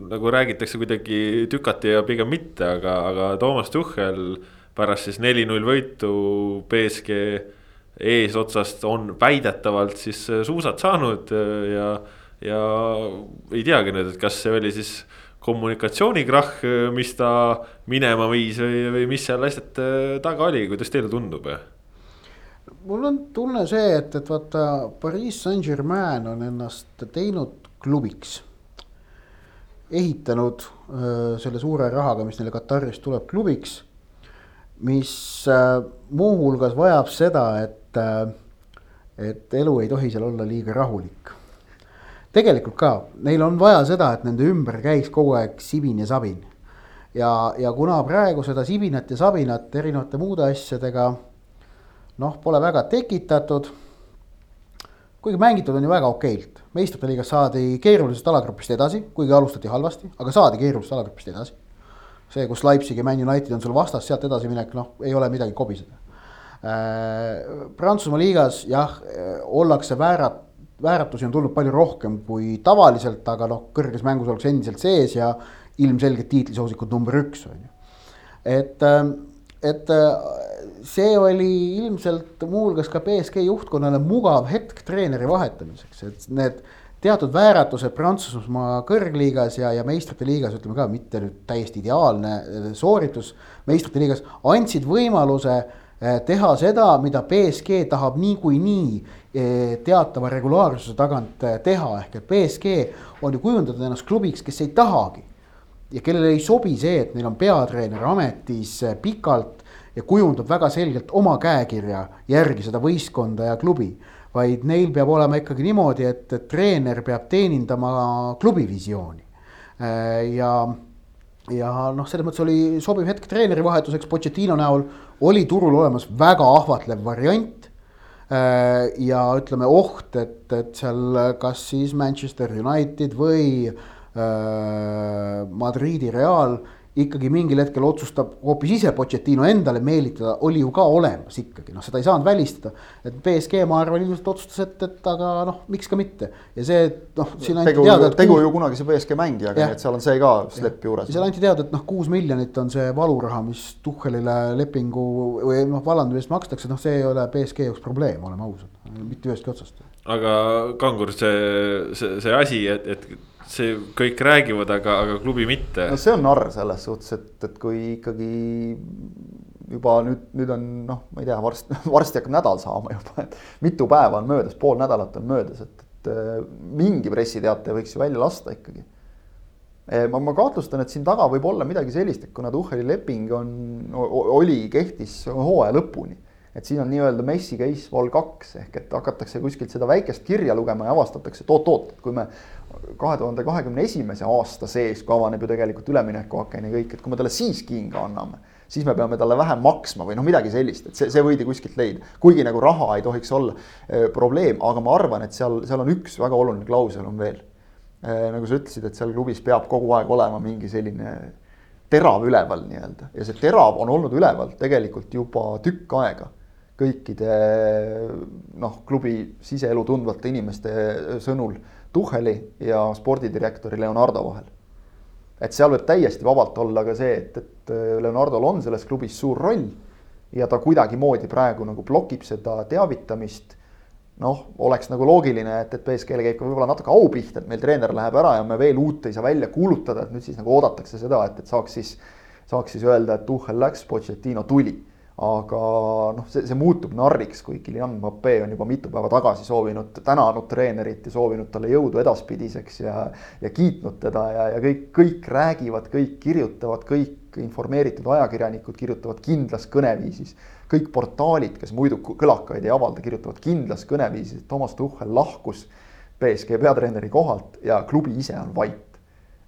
nagu räägitakse kuidagi tükati ja pigem mitte, aga, aga Toomas Tuhhel pärast siis neli-null võitu BSG eesotsast on väidetavalt siis suusad saanud ja ja ei teagi nüüd, et kas see oli siis kommunikatsioonikrahh, mis ta minema viis või, või mis seal asjad äh, taga oli, kuidas teile tundub? mul on tunne see, et, et vaata Pariis Saint-Germain on ennast teinud klubiks. ehitanud öö, äh, selle suure rahaga, mis neile Katarist tuleb, klubiks. mis äh, muuhulgas vajab seda, et, et elu ei tohi seal olla liiga rahulik tegelikult ka, neil on vaja seda, et nende ümber käiks kogu aeg sibin ja sabin. ja, ja kuna praegu seda sibinat ja sabinat erinevate muude asjadega noh, pole väga tekitatud. kuigi mängitud on ju väga okeilt, meistrite liigas saadi keerulisest alagrupist edasi, kuigi alustati halvasti, aga saadi keerulisest alagrupist edasi. see, kus Leipzig ja Man United on sul vastas, sealt edasiminek, noh, ei ole midagi kobiseda. Äh, Prantsusmaa liigas jah, ollakse väärat vääratusi on tulnud palju rohkem kui tavaliselt, aga noh, kõrges mängus oleks endiselt sees ja ilmselgelt tiitlisoosikud number üks on ju. et, ähm, et äh, see oli ilmselt muuhulgas ka BSG juhtkonnale mugav hetk treeneri vahetamiseks, et need teatud vääratused Prantsusmaa kõrgliigas ja, ja meistrite liigas, ütleme ka mitte nüüd täiesti ideaalne äh, sooritus. meistrite liigas andsid võimaluse äh, teha seda, mida BSG tahab niikuinii Eh, teatava regulaarsuse tagant eh, teha, ehk et BSG on ju kujundatud ennast klubiks, kes ei tahagi. ja kellele ei sobi see, et neil on peatreener ametis eh, pikalt ja kujundab väga selgelt oma käekirja järgi seda võistkonda ja klubi. vaid neil peab olema ikkagi niimoodi, et treener peab teenindama klubi visiooni. ja ja noh, selles mõttes oli sobiv hetk treeneri vahetuseks, Pochettino näol. Oli turul olemas väga ahvatlev variant Äh, ja ütleme oht, et, et seal kas siis Manchester United või äh, Madridi Real ikkagi mingil hetkel otsustab hoopis ise Pochettino endale meelitada, oli ju ka olemas ikkagi, noh, seda ei saanud välistada. et BSG, ma arvan, ilmselt otsustas, et, et aga noh, miks ka mitte ja see noh, siin anti tegu, teada. tegu ju kunagise BSG mängijaga, nii et seal on see ka slepp juures. seal anti teada, et noh, kuus miljonit on see valuraha, mis Tuhhelile lepingu või noh, vallandamise eest makstakse, noh, see ei ole BSG jaoks probleem, oleme ausad, mitte ühestki otsast. aga Kangur, see, see, see asi, et, et see kõik räägivad, aga, aga klubi mitte. no see on narr selles suhtes, et, et kui ikkagi juba nüüd, nüüd on noh, ma ei tea, varsti, varsti hakkab nädal saama juba, et mitu päeva on möödas, pool nädalat on möödas, et, et äh, mingi pressiteate võiks ju välja lasta ikkagi. Äh, ma, ma kahtlustan, et siin taga võib olla midagi sellist, et kuna Tuhheli leping on, oli, kehtis hooaja lõpuni et siin on nii-öelda Messi case vol kaks ehk et hakatakse kuskilt seda väikest kirja lugema ja avastatakse, et oot-oot, et kui me kahe tuhande kahekümne esimese aasta sees, kui avaneb ju tegelikult üleminekuaken ja kõik, et kui me talle siis kinga anname, siis me peame talle vähem maksma või noh, midagi sellist, et see, see võidi kuskilt leida. kuigi nagu raha ei tohiks olla e, probleem, aga ma arvan, et seal, seal on üks väga oluline klausel on veel e,. nagu sa ütlesid, et seal klubis peab kogu aeg olema mingi selline terav üleval nii-öelda ja see terav on olnud üleval tegelikult juba tükk aega kõikide noh, klubi siseelu tundvate inimeste sõnul Tuhheli ja spordidirektori Leonardo vahel. et seal võib täiesti vabalt olla ka see, et, et Leonardol on selles klubis suur roll ja ta kuidagimoodi praegu nagu blokib seda teavitamist. noh, oleks nagu loogiline, et, et BSG-le käib ka võib-olla natuke au pihta, et meil treener läheb ära ja me veel uut ei saa välja kuulutada, et nüüd siis nagu oodatakse seda, et, et saaks siis, saaks siis öelda, et Tuhhel läks, Pochettino tuli aga noh, see, see muutub narriks, kui Kylian Mbappe on juba mitu päeva tagasi soovinud, tänanud treenerit ja soovinud talle jõudu edaspidiseks ja ja kiitnud teda ja, ja kõik, kõik räägivad, kõik kirjutavad, kõik informeeritud ajakirjanikud kirjutavad kindlas kõneviisis. kõik portaalid, kes muidu kõlakaid ei avalda, kirjutavad kindlas kõneviisis, et Toomas Tuhhel lahkus BSG peatreeneri kohalt ja klubi ise on vait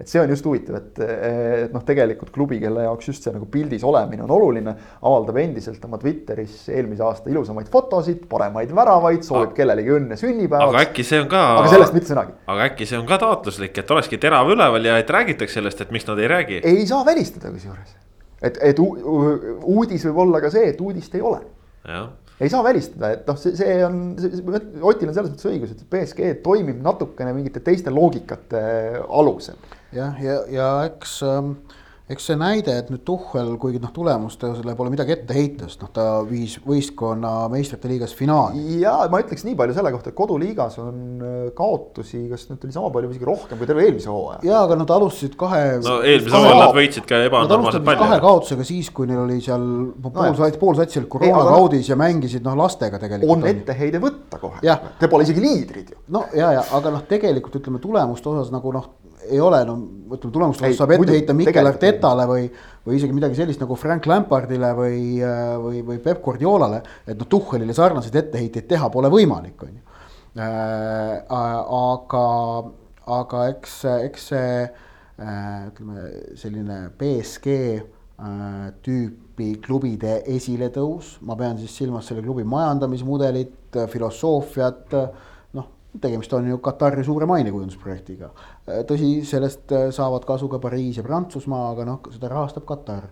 et see on just huvitav, et, et noh, tegelikult klubi, kelle jaoks just see nagu pildis olemine on oluline, avaldab endiselt oma Twitteris eelmise aasta ilusamaid fotosid, paremaid väravaid, soovib aga, kellelegi õnne sünnipäevaks. aga äkki see on ka. aga sellest mitte sõnagi. aga äkki see on ka taotluslik, et olekski terav üleval ja et räägitakse sellest, et miks nad ei räägi. ei saa välistada kusjuures, et, et uudis võib olla ka see, et uudist ei ole. Ei saa välistada, et noh, see, see on, Otil on selles mõttes õigus, et BSG toimib natukene mingite teiste loogikate alusel. Jah, ja, ja, ja eks ähm, eks see näide, et nüüd Tuhhel, kuigi noh, tulemustele pole midagi ette heita, sest noh, ta viis võistkonna meistrite liigas finaali. ja ma ütleks nii palju selle kohta, et koduliigas on äh, kaotusi, kas nüüd oli sama palju või isegi rohkem kui terve eelmise hooaja. ja, aga nad alustasid kahe. no eelmisel hooajal nad võitsid ka ebanormaalselt palju. kahe kaotusega siis, kui neil oli seal pool no, sats, pool satsi olid koroonakaudis ja mängisid noh, lastega tegelikult. on etteheide võtta kohe. Te pole isegi liidrid ju. no ja, ja aga noh, tegelikult ütleme tulemuste osas nagu noh ei ole, no ütleme, tulemuste osas saab ette heita Mikel Artetale või, või isegi midagi sellist nagu Frank Lampardile või, või, või Peep Guardiolale. et noh, Tuhhelile sarnaseid etteheiteid teha pole võimalik, on ju. Äh, aga, aga eks, eks see äh, ütleme, selline BSG äh, tüüpi klubide esiletõus, ma pean siis silmas selle klubi majandamismudelit, filosoofiat tegemist on ju Katari suure mainekujundusprojektiga. tõsi, sellest äh, saavad kasu ka Pariis ja Prantsusmaa, aga noh, seda rahastab Katar.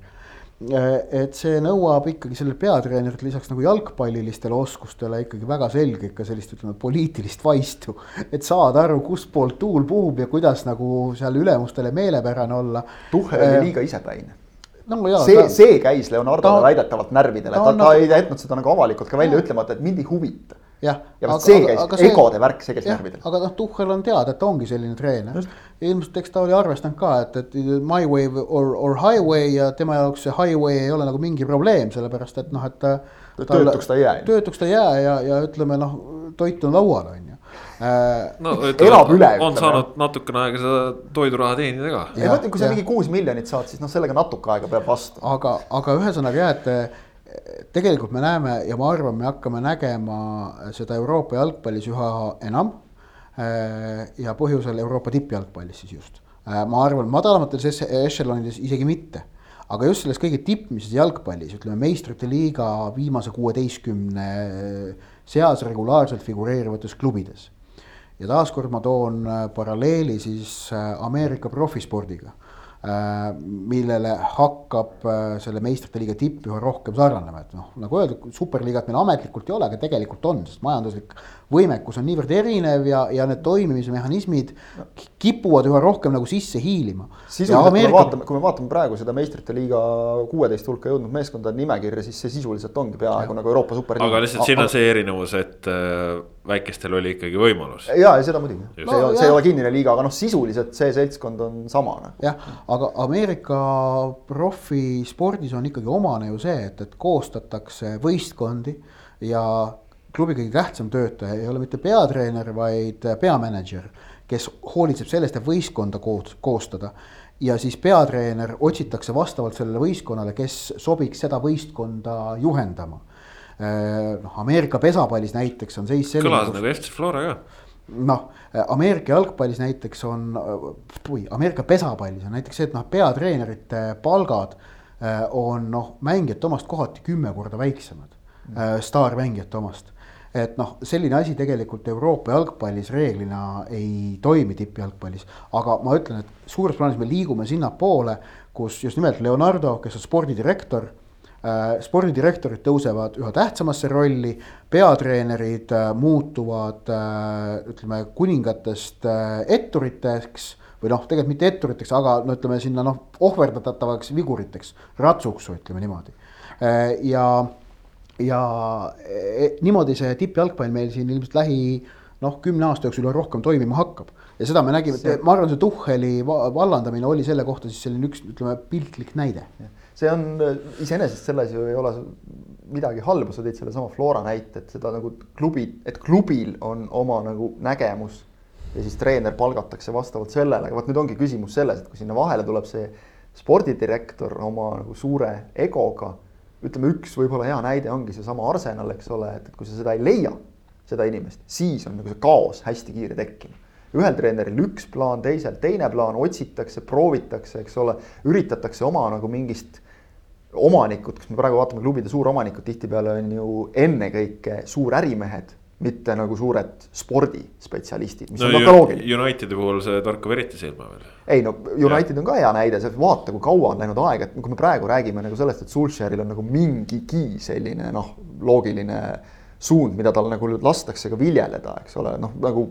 Äh, et see nõuab ikkagi sellelt peatreenerilt lisaks nagu jalgpallilistele oskustele ikkagi väga selge ikka sellist, ütleme, poliitilist vaistu. et saada aru, kustpoolt tuul puhub ja kuidas nagu seal ülemustele meelepärane olla. Tuhhel oli äh, liiga isepäine no, jaa, see see käis Leonardole ta... väidetavalt närvidele, ta, ta, ta ei jätnud seda nagu avalikult ka välja ütlemata, et mind ei huvita jah. ja vot see käis, egode värk, see käis närvidele. aga noh, Tuhhel on teada, et ta ongi selline treener. ilmselt eks ta oli arvestanud ka, et, et my way or, or highway ja tema jaoks see highway ei ole nagu mingi probleem, sellepärast et noh, et. töötuks ta ei jää. töötuks ta ei jää ja, ja ütleme noh, toit on laual, on ju no elab üle. on saanud natukene aega seda toiduraha teenida ka. ei ma ütlen, kui sa mingi kuus miljonit saad, siis noh, sellega natuke aega peab vastu. aga, aga ühesõnaga jah, et tegelikult me näeme ja ma arvan, me hakkame nägema seda Euroopa jalgpallis üha enam. Äh, ja põhjusel Euroopa tippjalgpallis siis just. Äh, ma arvan, madalamates ešelonides isegi mitte aga just selles kõige tippmises jalgpallis, ütleme meistrite liiga viimase kuueteistkümne seas regulaarselt figureerivates klubides. ja taaskord ma toon paralleeli siis Ameerika profispordiga millele hakkab äh, selle meistrite liiga tipp üha rohkem sarnanema, et noh, nagu öeldud, superliigat meil ametlikult ei ole, aga tegelikult on, sest majanduslik võimekus on niivõrd erinev ja, ja need toimimismehhanismid kipuvad üha rohkem nagu sisse hiilima. sisuliselt Ameerika..., kui me vaatame, kui me vaatame praegu seda meistrite liiga kuueteist hulka jõudnud meeskondade nimekirja, siis see sisuliselt ongi peaaegu nagu Euroopa superliiga. aga lihtsalt siin on see erinevus, et äh, väikestel oli ikkagi võimalus. ja, ja seda muidugi, see, no, see ei ole kinnine liiga, aga noh, sisuliselt see seltskond on sama nagu. jah, aga Ameerika profispordis on ikkagi omane ju see, et, et koostatakse võistkondi ja klubi kõige tähtsam töötaja ei ole mitte peatreener, vaid peamänedžer, kes hoolitseb sellest, et võistkonda koos, koostada. ja siis peatreener otsitakse vastavalt sellele võistkonnale, kes sobiks seda võistkonda juhendama. noh, Ameerika pesapallis näiteks on seis selline. kõlas nagu FC Flora ka noh, Ameerika jalgpallis näiteks on, või Ameerika pesapallis on näiteks see, et noh, peatreenerite palgad äh, on noh, mängijate omast kohati kümme korda väiksemad mm., staarmängijate omast. Et noh, selline asi tegelikult Euroopa jalgpallis reeglina ei toimi tippjalgpallis, aga ma ütlen, et suures plaanis me liigume sinnapoole, kus just nimelt Leonardo, kes on spordidirektor Äh, spordidirektorid tõusevad üha tähtsamasse rolli, peatreenerid äh, muutuvad äh, ütleme kuningatest etturiteks või noh, tegelikult mitte etturiteks, aga no ütleme sinna noh, ohverdatavaks viguriteks, ratsuks ütleme niimoodi. ja, ja e, niimoodi see tippjalgpall meil siin ilmselt lähi noh, kümne aasta jooksul rohkem toimima hakkab. ja seda me nägime, ma arvan, see Tuhheli vallandamine oli selle kohta siis selline üks, ütleme, piltlik näide. see on iseenesest selles ju ei ole midagi halba, sa tõid sellesama Flora näite, et seda nagu klubi, et klubil on oma nagu nägemus ja siis treener palgatakse vastavalt sellele, aga vot nüüd ongi küsimus selles, et kui sinna vahele tuleb see spordidirektor oma nagu suure egoga ütleme, üks võib-olla hea näide ongi seesama Arsenal, eks ole, et, kui sa seda ei leia, seda inimest, siis on nagu see kaos hästi kiire tekkima. ühel treeneril üks plaan, teisel teine plaan, otsitakse, proovitakse, eks ole, üritatakse oma nagu mingist omanikud, kus me praegu vaatame klubide suuromanikud tihtipeale on ju ennekõike suurärimehed mitte nagu suured spordispetsialistid, mis no, on väga loogiline. Unitedi puhul see torkab eriti silma veel. ei no United ja. on ka hea näide, sa vaata, kui kaua on läinud aega, et kui me praegu räägime nagu sellest, et Sulcheril on nagu mingigi selline noh, loogiline suund, mida tal nagu lastakse ka viljeleda, eks ole, noh nagu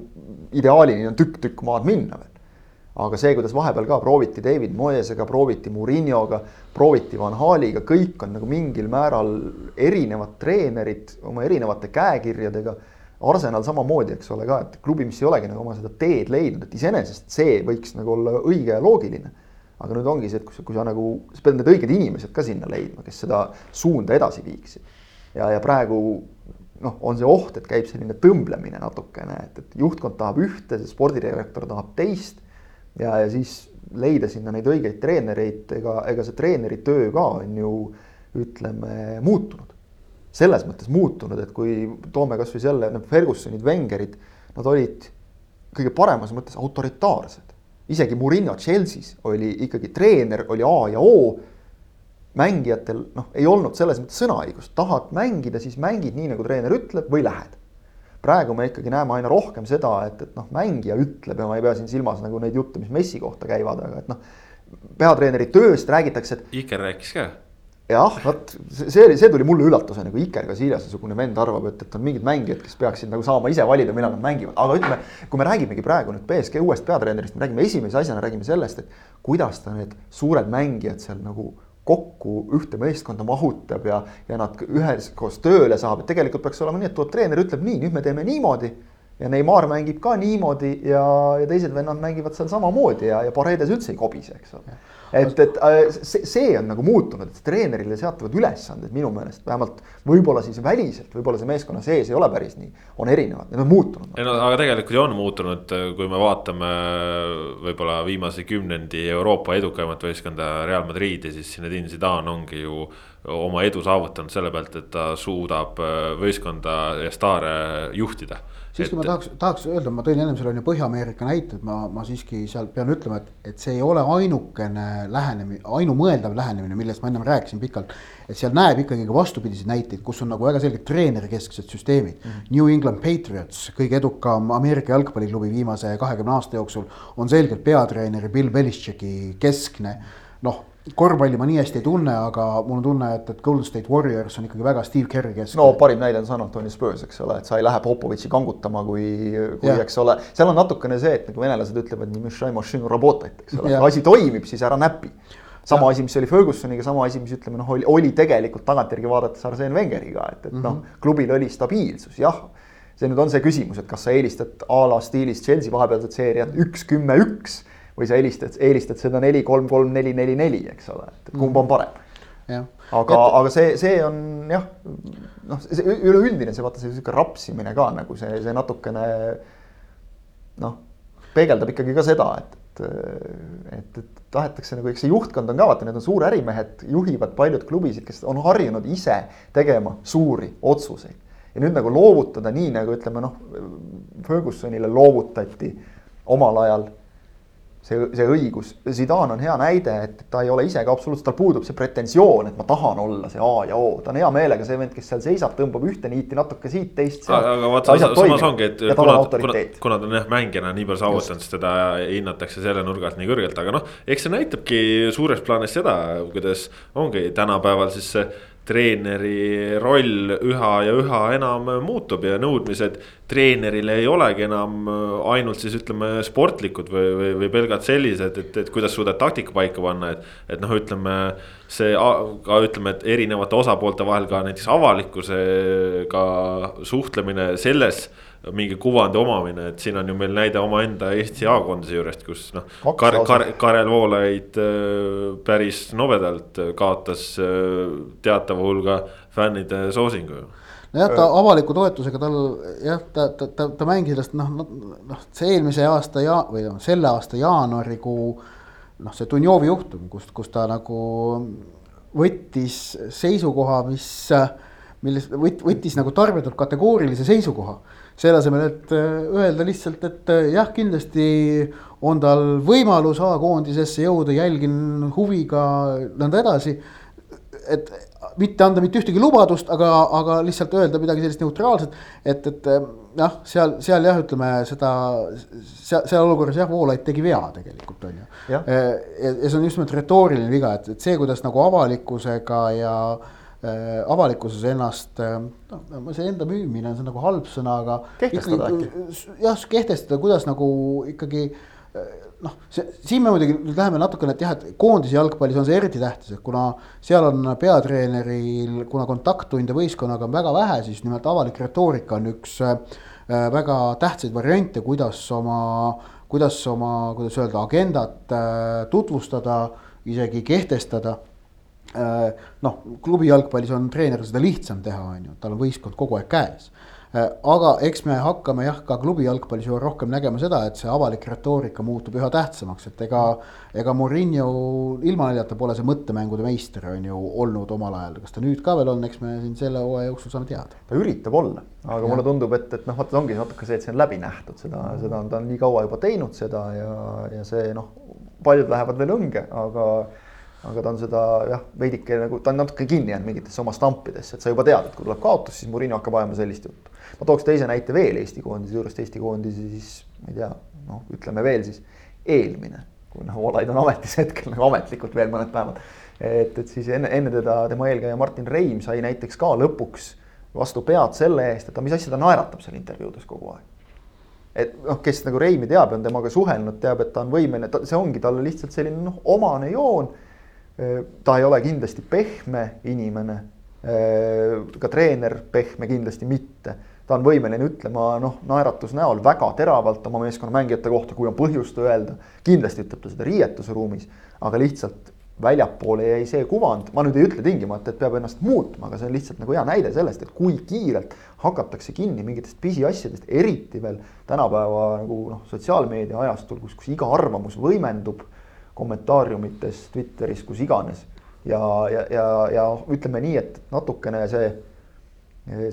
ideaalini on tükk-tükk maad minna veel aga see, kuidas vahepeal ka prooviti David Moyesega, prooviti Murinoga, prooviti Van Haliga, kõik on nagu mingil määral erinevad treenerid oma erinevate käekirjadega Arsenal samamoodi, eks ole ka, et klubi, mis ei olegi nagu oma seda teed leidnud, et iseenesest see võiks nagu olla õige ja loogiline. aga nüüd ongi see, et kui sa, kui sa nagu, sa pead need õiged inimesed ka sinna leidma, kes seda suunda edasi viiksid. ja, ja praegu noh, on see oht, et käib selline tõmblemine natukene, et, et juhtkond tahab ühte, spordidirektor tahab teist. ja, ja siis leida sinna neid õigeid treenereid, ega, ega see treeneri töö ka on ju ütleme muutunud selles mõttes muutunud, et kui toome kasvõi selle, need Fergusonid, Wengerid, nad olid kõige paremas mõttes autoritaarsed. isegi Murillo Chelsea's oli ikkagi treener, oli A ja O. mängijatel noh, ei olnud selles mõttes sõnaõigust, tahad mängida, siis mängid nii, nagu treener ütleb või lähed. praegu me ikkagi näeme aina rohkem seda, et, et noh, mängija ütleb ja ma ei pea siin silmas nagu neid jutte, mis Messi kohta käivad, aga et noh, peatreeneri tööst räägitakse, et. Iker rääkis ka jah, vot see oli, see tuli mulle üllatusena, kui Iker Casillas-sugune vend arvab, et, et on mingid mängijad, kes peaksid nagu saama ise valida, millal nad mängivad, aga ütleme, kui me räägimegi praegu nüüd BSG uuest peatreenerist, me räägime esimese asjana räägime sellest, et kuidas ta need suured mängijad seal nagu kokku ühte meeskonda mahutab ja, ja nad üheskoos tööle saab, et tegelikult peaks olema nii, et tuleb treener, ütleb nii, nüüd me teeme niimoodi. Ja Neimar mängib ka niimoodi ja, ja teised vennad mängivad seal samamoodi ja, ja Paredes üldse ei kobise, eks ole et, et äh, see, see on nagu muutunud, et treenerile seatavad ülesanded minu meelest vähemalt võib-olla siis väliselt, võib-olla see meeskonna sees ei ole päris nii, on erinevad, need on muutunud. ei no aga tegelikult ju on muutunud, kui me vaatame võib-olla viimase kümnendi Euroopa edukaimat võistkonda Real Madridi, siis Zinedine Zidane ongi ju oma edu saavutanud selle pealt, et ta suudab võistkonda ja staare juhtida siiski et... ma tahaks, tahaks öelda, ma tõin ennem selle on ju Põhja-Ameerika näite, et ma, ma siiski seal pean ütlema, et, et see ei ole ainukene lähenemine, ainumõeldav lähenemine, millest ma ennem rääkisin pikalt. et seal näeb ikkagi ka vastupidiseid näiteid, kus on nagu väga selgelt treenerikesksed süsteemid mm. -hmm. New England Patriots, kõige edukam Ameerika jalgpalliklubi viimase kahekümne aasta jooksul, on selgelt peatreeneri Bill Belichicki keskne noh korvpalli ma nii hästi ei tunne, aga mul on tunne, et, et Golden State Warriors on ikkagi väga Steve Kerri kesk. no parim näide on San Antonio Spurs, eks ole, et sa ei lähe Popovitši kangutama, kui, kui yeah. eks ole, seal on natukene see, et nagu venelased ütlevad, eks ole yeah., asi toimib, siis ära näpi. sama ja. asi, mis oli Fergusoniga, sama asi, mis ütleme noh, oli, oli tegelikult tagantjärgi vaadates Arsene Wengeriga, et, et mm -hmm. noh, mhm. klubil oli stabiilsus, jah see nüüd on see küsimus, et kas sa eelistad a la stiilis Chelsea vahepealset seeriat üks, kümme, üks või sa eelistad, eelistad seda neli, kolm, kolm, neli, neli, neli, eks ole, et kumb on parem. aga aga see, see on jah, noh, see üleüldine see vaata see sihuke rapsimine ka nagu see, see natukene noh, peegeldab ikkagi ka seda, et, et, et, et tahetakse nagu, eks see juhtkond on ka vaata, need on suurärimehed, juhivad paljud klubisid, kes on harjunud ise tegema suuri otsuseid. ja nüüd nagu loovutada nii nagu ütleme noh, Fergusonile loovutati omal ajal see, see õigus, Zidane on hea näide, et ta ei ole ise ka absoluutselt, tal puudub see pretensioon, et ma tahan olla see A ja O, ta on hea meelega see vend, kes seal seisab, tõmbab ühte niiti natuke siit, teist sealt. aga vaata, samas ongi, et kuna, kuna, kuna ta on jah mängijana nii palju saavutanud, siis teda hinnatakse selle nurga alt nii kõrgelt, aga noh, eks see näitabki suures plaanis seda, kuidas ongi tänapäeval siis see treeneri roll üha ja üha enam muutub ja nõudmised treenerile ei olegi enam ainult siis ütleme sportlikud või, või, või pelgalt sellised, et, et kuidas suudad taktika paika panna, et. et noh, ütleme see ka ütleme, et erinevate osapoolte vahel ka näiteks avalikkusega suhtlemine selles mingi kuvandi omamine, et siin on ju meil näide omaenda Eesti A-koondise juurest, kus noh. Kar-, Kar-, Karel Voolaid äh, päris nobedalt kaotas äh, teatava hulga fännide soosingu ju nojah, ta avaliku toetusega tal jah, ta, ta, ta, ta mängis sellest noh, noh see eelmise aasta ja või noh, selle aasta jaanuarikuu. Noh, see Dunjovi juhtum, kus, kus ta nagu võttis seisukoha, mis, milles võttis nagu tarbetult kategoorilise seisukoha selle asemel, et äh, öelda lihtsalt, et äh, jah, kindlasti on tal võimalus A-koondisesse jõuda, jälgin huviga nõnda edasi. et mitte anda mitte ühtegi lubadust, aga, aga lihtsalt öelda midagi sellist neutraalset, et, et jah, seal, seal jah, ütleme seda, seal, seal olukorras jah, Voolaid tegi vea tegelikult on ju. ja see on just nimelt retooriline viga, et, et see, kuidas nagu avalikkusega ja Äh, avalikkuses ennast, äh, noh, see enda müümine on see nagu halb sõna, aga. kehtestada äkki. jah, kehtestada, kuidas nagu ikkagi äh, noh, see siin me muidugi nüüd läheme natukene, et jah, et koondise jalgpallis on see eriti tähtis, et kuna seal on peatreeneril, kuna kontakttunde võistkonnaga on väga vähe, siis nimelt avalik retoorika on üks väga tähtsaid variante, kuidas oma, kuidas oma, kuidas öelda, agendat tutvustada, isegi kehtestada Äh, noh, klubi jalgpallis on treeneril seda lihtsam teha, on ju, tal on võistkond kogu aeg käes. Äh, aga eks me hakkame jah, ka klubi jalgpallis ju rohkem nägema seda, et see avalik retoorika muutub üha tähtsamaks, et ega. ega Murillo ilma naljata pole see mõttemängude meister on ju olnud omal ajal, kas ta nüüd ka veel on, eks me siin selle hooaja jooksul saame teada. ta üritab olla, aga ja. mulle tundub, et, et noh, vaata ongi natuke see, et see on läbi nähtud, seda, seda on ta nii kaua juba teinud seda ja, ja see noh, paljud lähevad veel õnge, aga aga ta on seda jah, veidike nagu, ta on natuke kinni jäänud mingitesse oma stampidesse, et sa juba tead, et kui tuleb kaotus, siis Murillo hakkab ajama sellist juttu. ma tooks teise näite veel Eesti koondise juurest, Eesti koondise siis ma ei tea, noh, ütleme veel siis eelmine, kui noh, Olaid on ametis hetkel nagu ametlikult veel mõned päevad. et, et siis enne, enne teda tema eelkäija Martin Reim sai näiteks ka lõpuks vastu pead selle eest, et mis asja ta naeratab seal intervjuudes kogu aeg et noh, kes nagu Reimi teab ja on temaga suhelnud, teab, et ta on võimeline, see ongi talle lihtsalt selline noh, omane joon ta ei ole kindlasti pehme inimene. ka treener pehme kindlasti mitte. ta on võimeline ütlema noh, naeratus näol väga teravalt oma meeskonna mängijate kohta, kui on põhjust öelda. kindlasti ütleb ta seda riietusruumis, aga lihtsalt väljapoole jäi see kuvand, ma nüüd ei ütle tingimata, et peab ennast muutma, aga see on lihtsalt nagu hea näide sellest, et kui kiirelt hakatakse kinni mingitest pisiasjadest, eriti veel tänapäeva nagu noh, sotsiaalmeedia ajastul, kus, kus iga arvamus võimendub kommentaariumites, Twitteris, kus iganes. ja, ja, ja, ja ütleme nii, et natukene see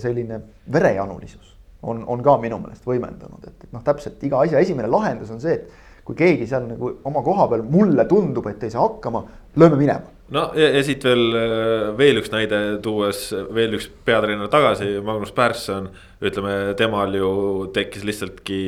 selline verejanulisus on, on ka minu meelest võimendunud, et, et noh, täpselt iga asja esimene lahendus on see, et kui keegi seal nagu oma koha peal mulle tundub, et ei saa hakkama, lööme minema. no ja, ja siit veel, veel üks näide tuues veel üks peatreener tagasi, Magnus Persson, ütleme temal ju tekkis lihtsaltki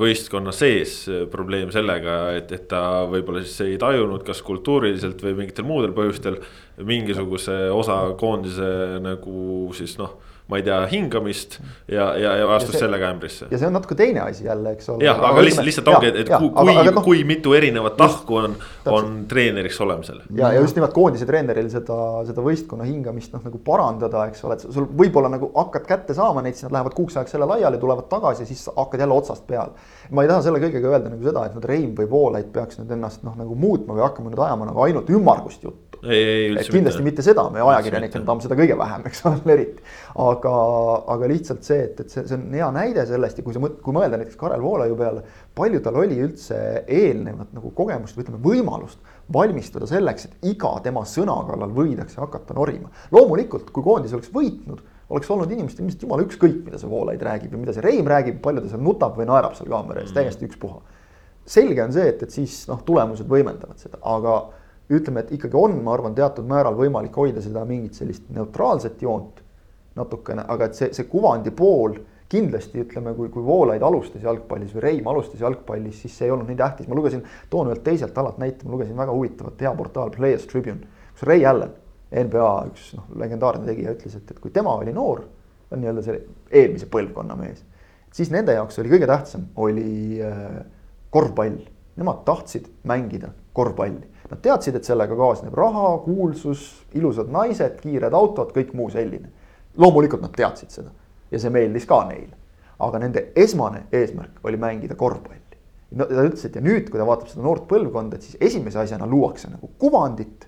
võistkonna sees probleem sellega, et, et ta võib-olla siis ei tajunud, kas kultuuriliselt või mingitel muudel põhjustel mingisuguse osa koondise nagu siis noh ma ei tea, hingamist ja, ja, ja astus ja see, sellega ämbrisse. ja see on natuke teine asi jälle, eks ole. jah, aga, aga lihtsalt, lihtsalt ongi, et, et ja, kui, kui, no, kui mitu erinevat tahku on, on treeneriks olemisel. ja, ja just nimelt koondise treeneril seda, seda võistkonna hingamist noh, nagu parandada, eks ole, et sul võib-olla nagu hakkad kätte saama neid, siis nad lähevad kuuks ajaks jälle laiali, tulevad tagasi ja siis hakkad jälle otsast peale. ma ei taha selle kõigega öelda nagu seda, et nüüd Reim või Voolaid peaks nüüd ennast noh, nagu muutma või hakkama nüüd ajama nagu ainult ümmargust juttu et kindlasti mitte, seda, me ajakirjanikena tahame seda kõige vähem, eks ole, eriti. aga, aga lihtsalt see, et, et see, see on hea näide sellest ja kui sa mõt-, kui mõelda näiteks Karel Voolaiu peale. palju tal oli üldse eelnevat nagu kogemust või ütleme, võimalust valmistuda selleks, et iga tema sõna kallal võidakse hakata norima. loomulikult, kui koondis oleks võitnud oleks olnud inimestel ilmselt jumala ükskõik, mida see Voolaid räägib ja mida see Reim räägib, palju ta seal nutab või naerab seal kaamera ees mm., täiesti ükspuha. selge on see, et, et siis noh, tulemused võimendavad seda, aga ütleme, et ikkagi on, ma arvan, teatud määral võimalik hoida seda mingit sellist neutraalset joont natukene, aga et see, see kuvandi pool kindlasti ütleme, kui, kui Voolaid alustas jalgpallis või Reim alustas jalgpallis, siis see ei olnud nii tähtis, ma lugesin, toon ühelt teiselt alalt näite, ma lugesin väga huvitavat hea portaal Players Tribune, kus Ray Allan NBA üks noh, legendaarne tegija ütles, et, et kui tema oli noor, nii-öelda selle eelmise põlvkonna mees, siis nende jaoks oli kõige tähtsam, oli äh, korvpall. Nemad tahtsid mängida korvpalli. Nad teadsid, et sellega kaasneb raha, kuulsus, ilusad naised, kiired autod, kõik muu selline. loomulikult nad teadsid seda ja see meeldis ka neile. aga nende esmane eesmärk oli mängida korvpalli. no ta ütles, et ja nüüd, kui ta vaatab seda noort põlvkonda, et siis esimese asjana luuakse nagu kuvandit.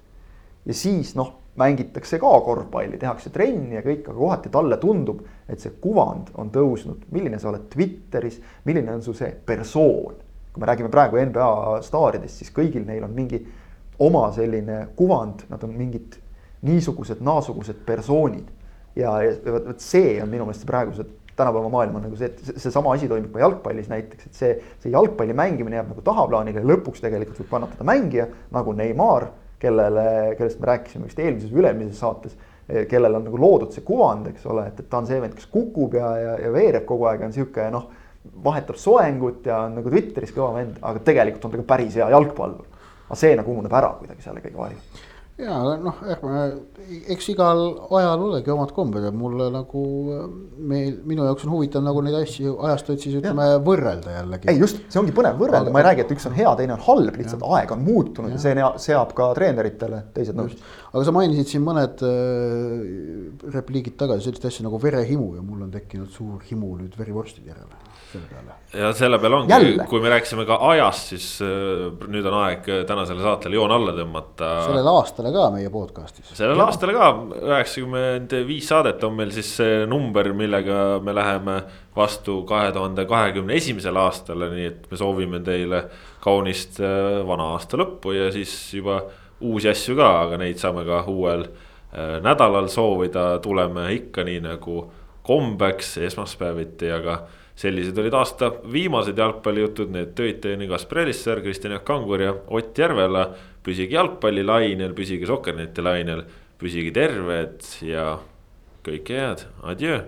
ja siis noh, mängitakse ka korvpalli, tehakse trenni ja kõik, aga kohati talle tundub, et see kuvand on tõusnud, milline sa oled Twitteris, milline on su see persoon. kui me räägime praegu NBA staaridest, siis kõigil neil on mingi oma selline kuvand, nad on mingid niisugused, naasugused persoonid. ja, ja vot see on minu meelest praeguse tänapäeva maailm on nagu see, et seesama asi toimub ka jalgpallis näiteks, et see, see jalgpalli mängimine jääb nagu tahaplaanile ja lõpuks tegelikult võib kannatada mängija nagu Neimar kellele, kellest me rääkisime vist eelmises või üle-eelmises saates, kellel on nagu loodud see kuvand, eks ole, et, et ta on see vend, kes kukub ja, ja, ja veereb kogu aeg, on sihuke noh, vahetab soengut ja on nagu Twitteris kõva vend, aga tegelikult on ta ka päris hea jalgpallur. Aga see nagu ununeb ära kuidagi selle kõige varju ja noh, eks igal ajal olegi omad kombed ja mulle nagu meil, minu jaoks on huvitav nagu neid asju, ajastuid siis ütleme ja. võrrelda jällegi. ei just, see ongi põnev võrrelda, ma ei räägi, et üks on hea, teine on halb, lihtsalt ja. aeg on muutunud ja, ja see seab ka treeneritele teised nõudmised. aga sa mainisid siin mõned äh, repliigid tagasi sellist asja nagu verehimu ja mul on tekkinud suur himu nüüd verivorstide järele selle peale. ja selle peale ongi, kui me rääkisime ka ajast, siis äh, nüüd on aeg tänasele saatele joon alla tõmmata. sellele aastale ka meie podcast'is. sellele aastale ka, üheksakümmend viis saadet on meil siis see number, millega me läheme vastu kahe tuhande kahekümne esimesele aastale, nii et me soovime teile kaunist äh, vana aasta lõppu ja siis juba uusi asju ka, aga neid saame ka uuel äh, nädalal soovida, tuleme ikka nii nagu kombeks esmaspäeviti, aga sellised olid aasta viimased jalgpallijutud, need tööd teinud Kaspar Elissaar, Kristjan Jaak Kangur ja Ott Järvela. püsige jalgpallilainel, püsige Sokkerneti lainel, püsige terved ja kõike head, adjöö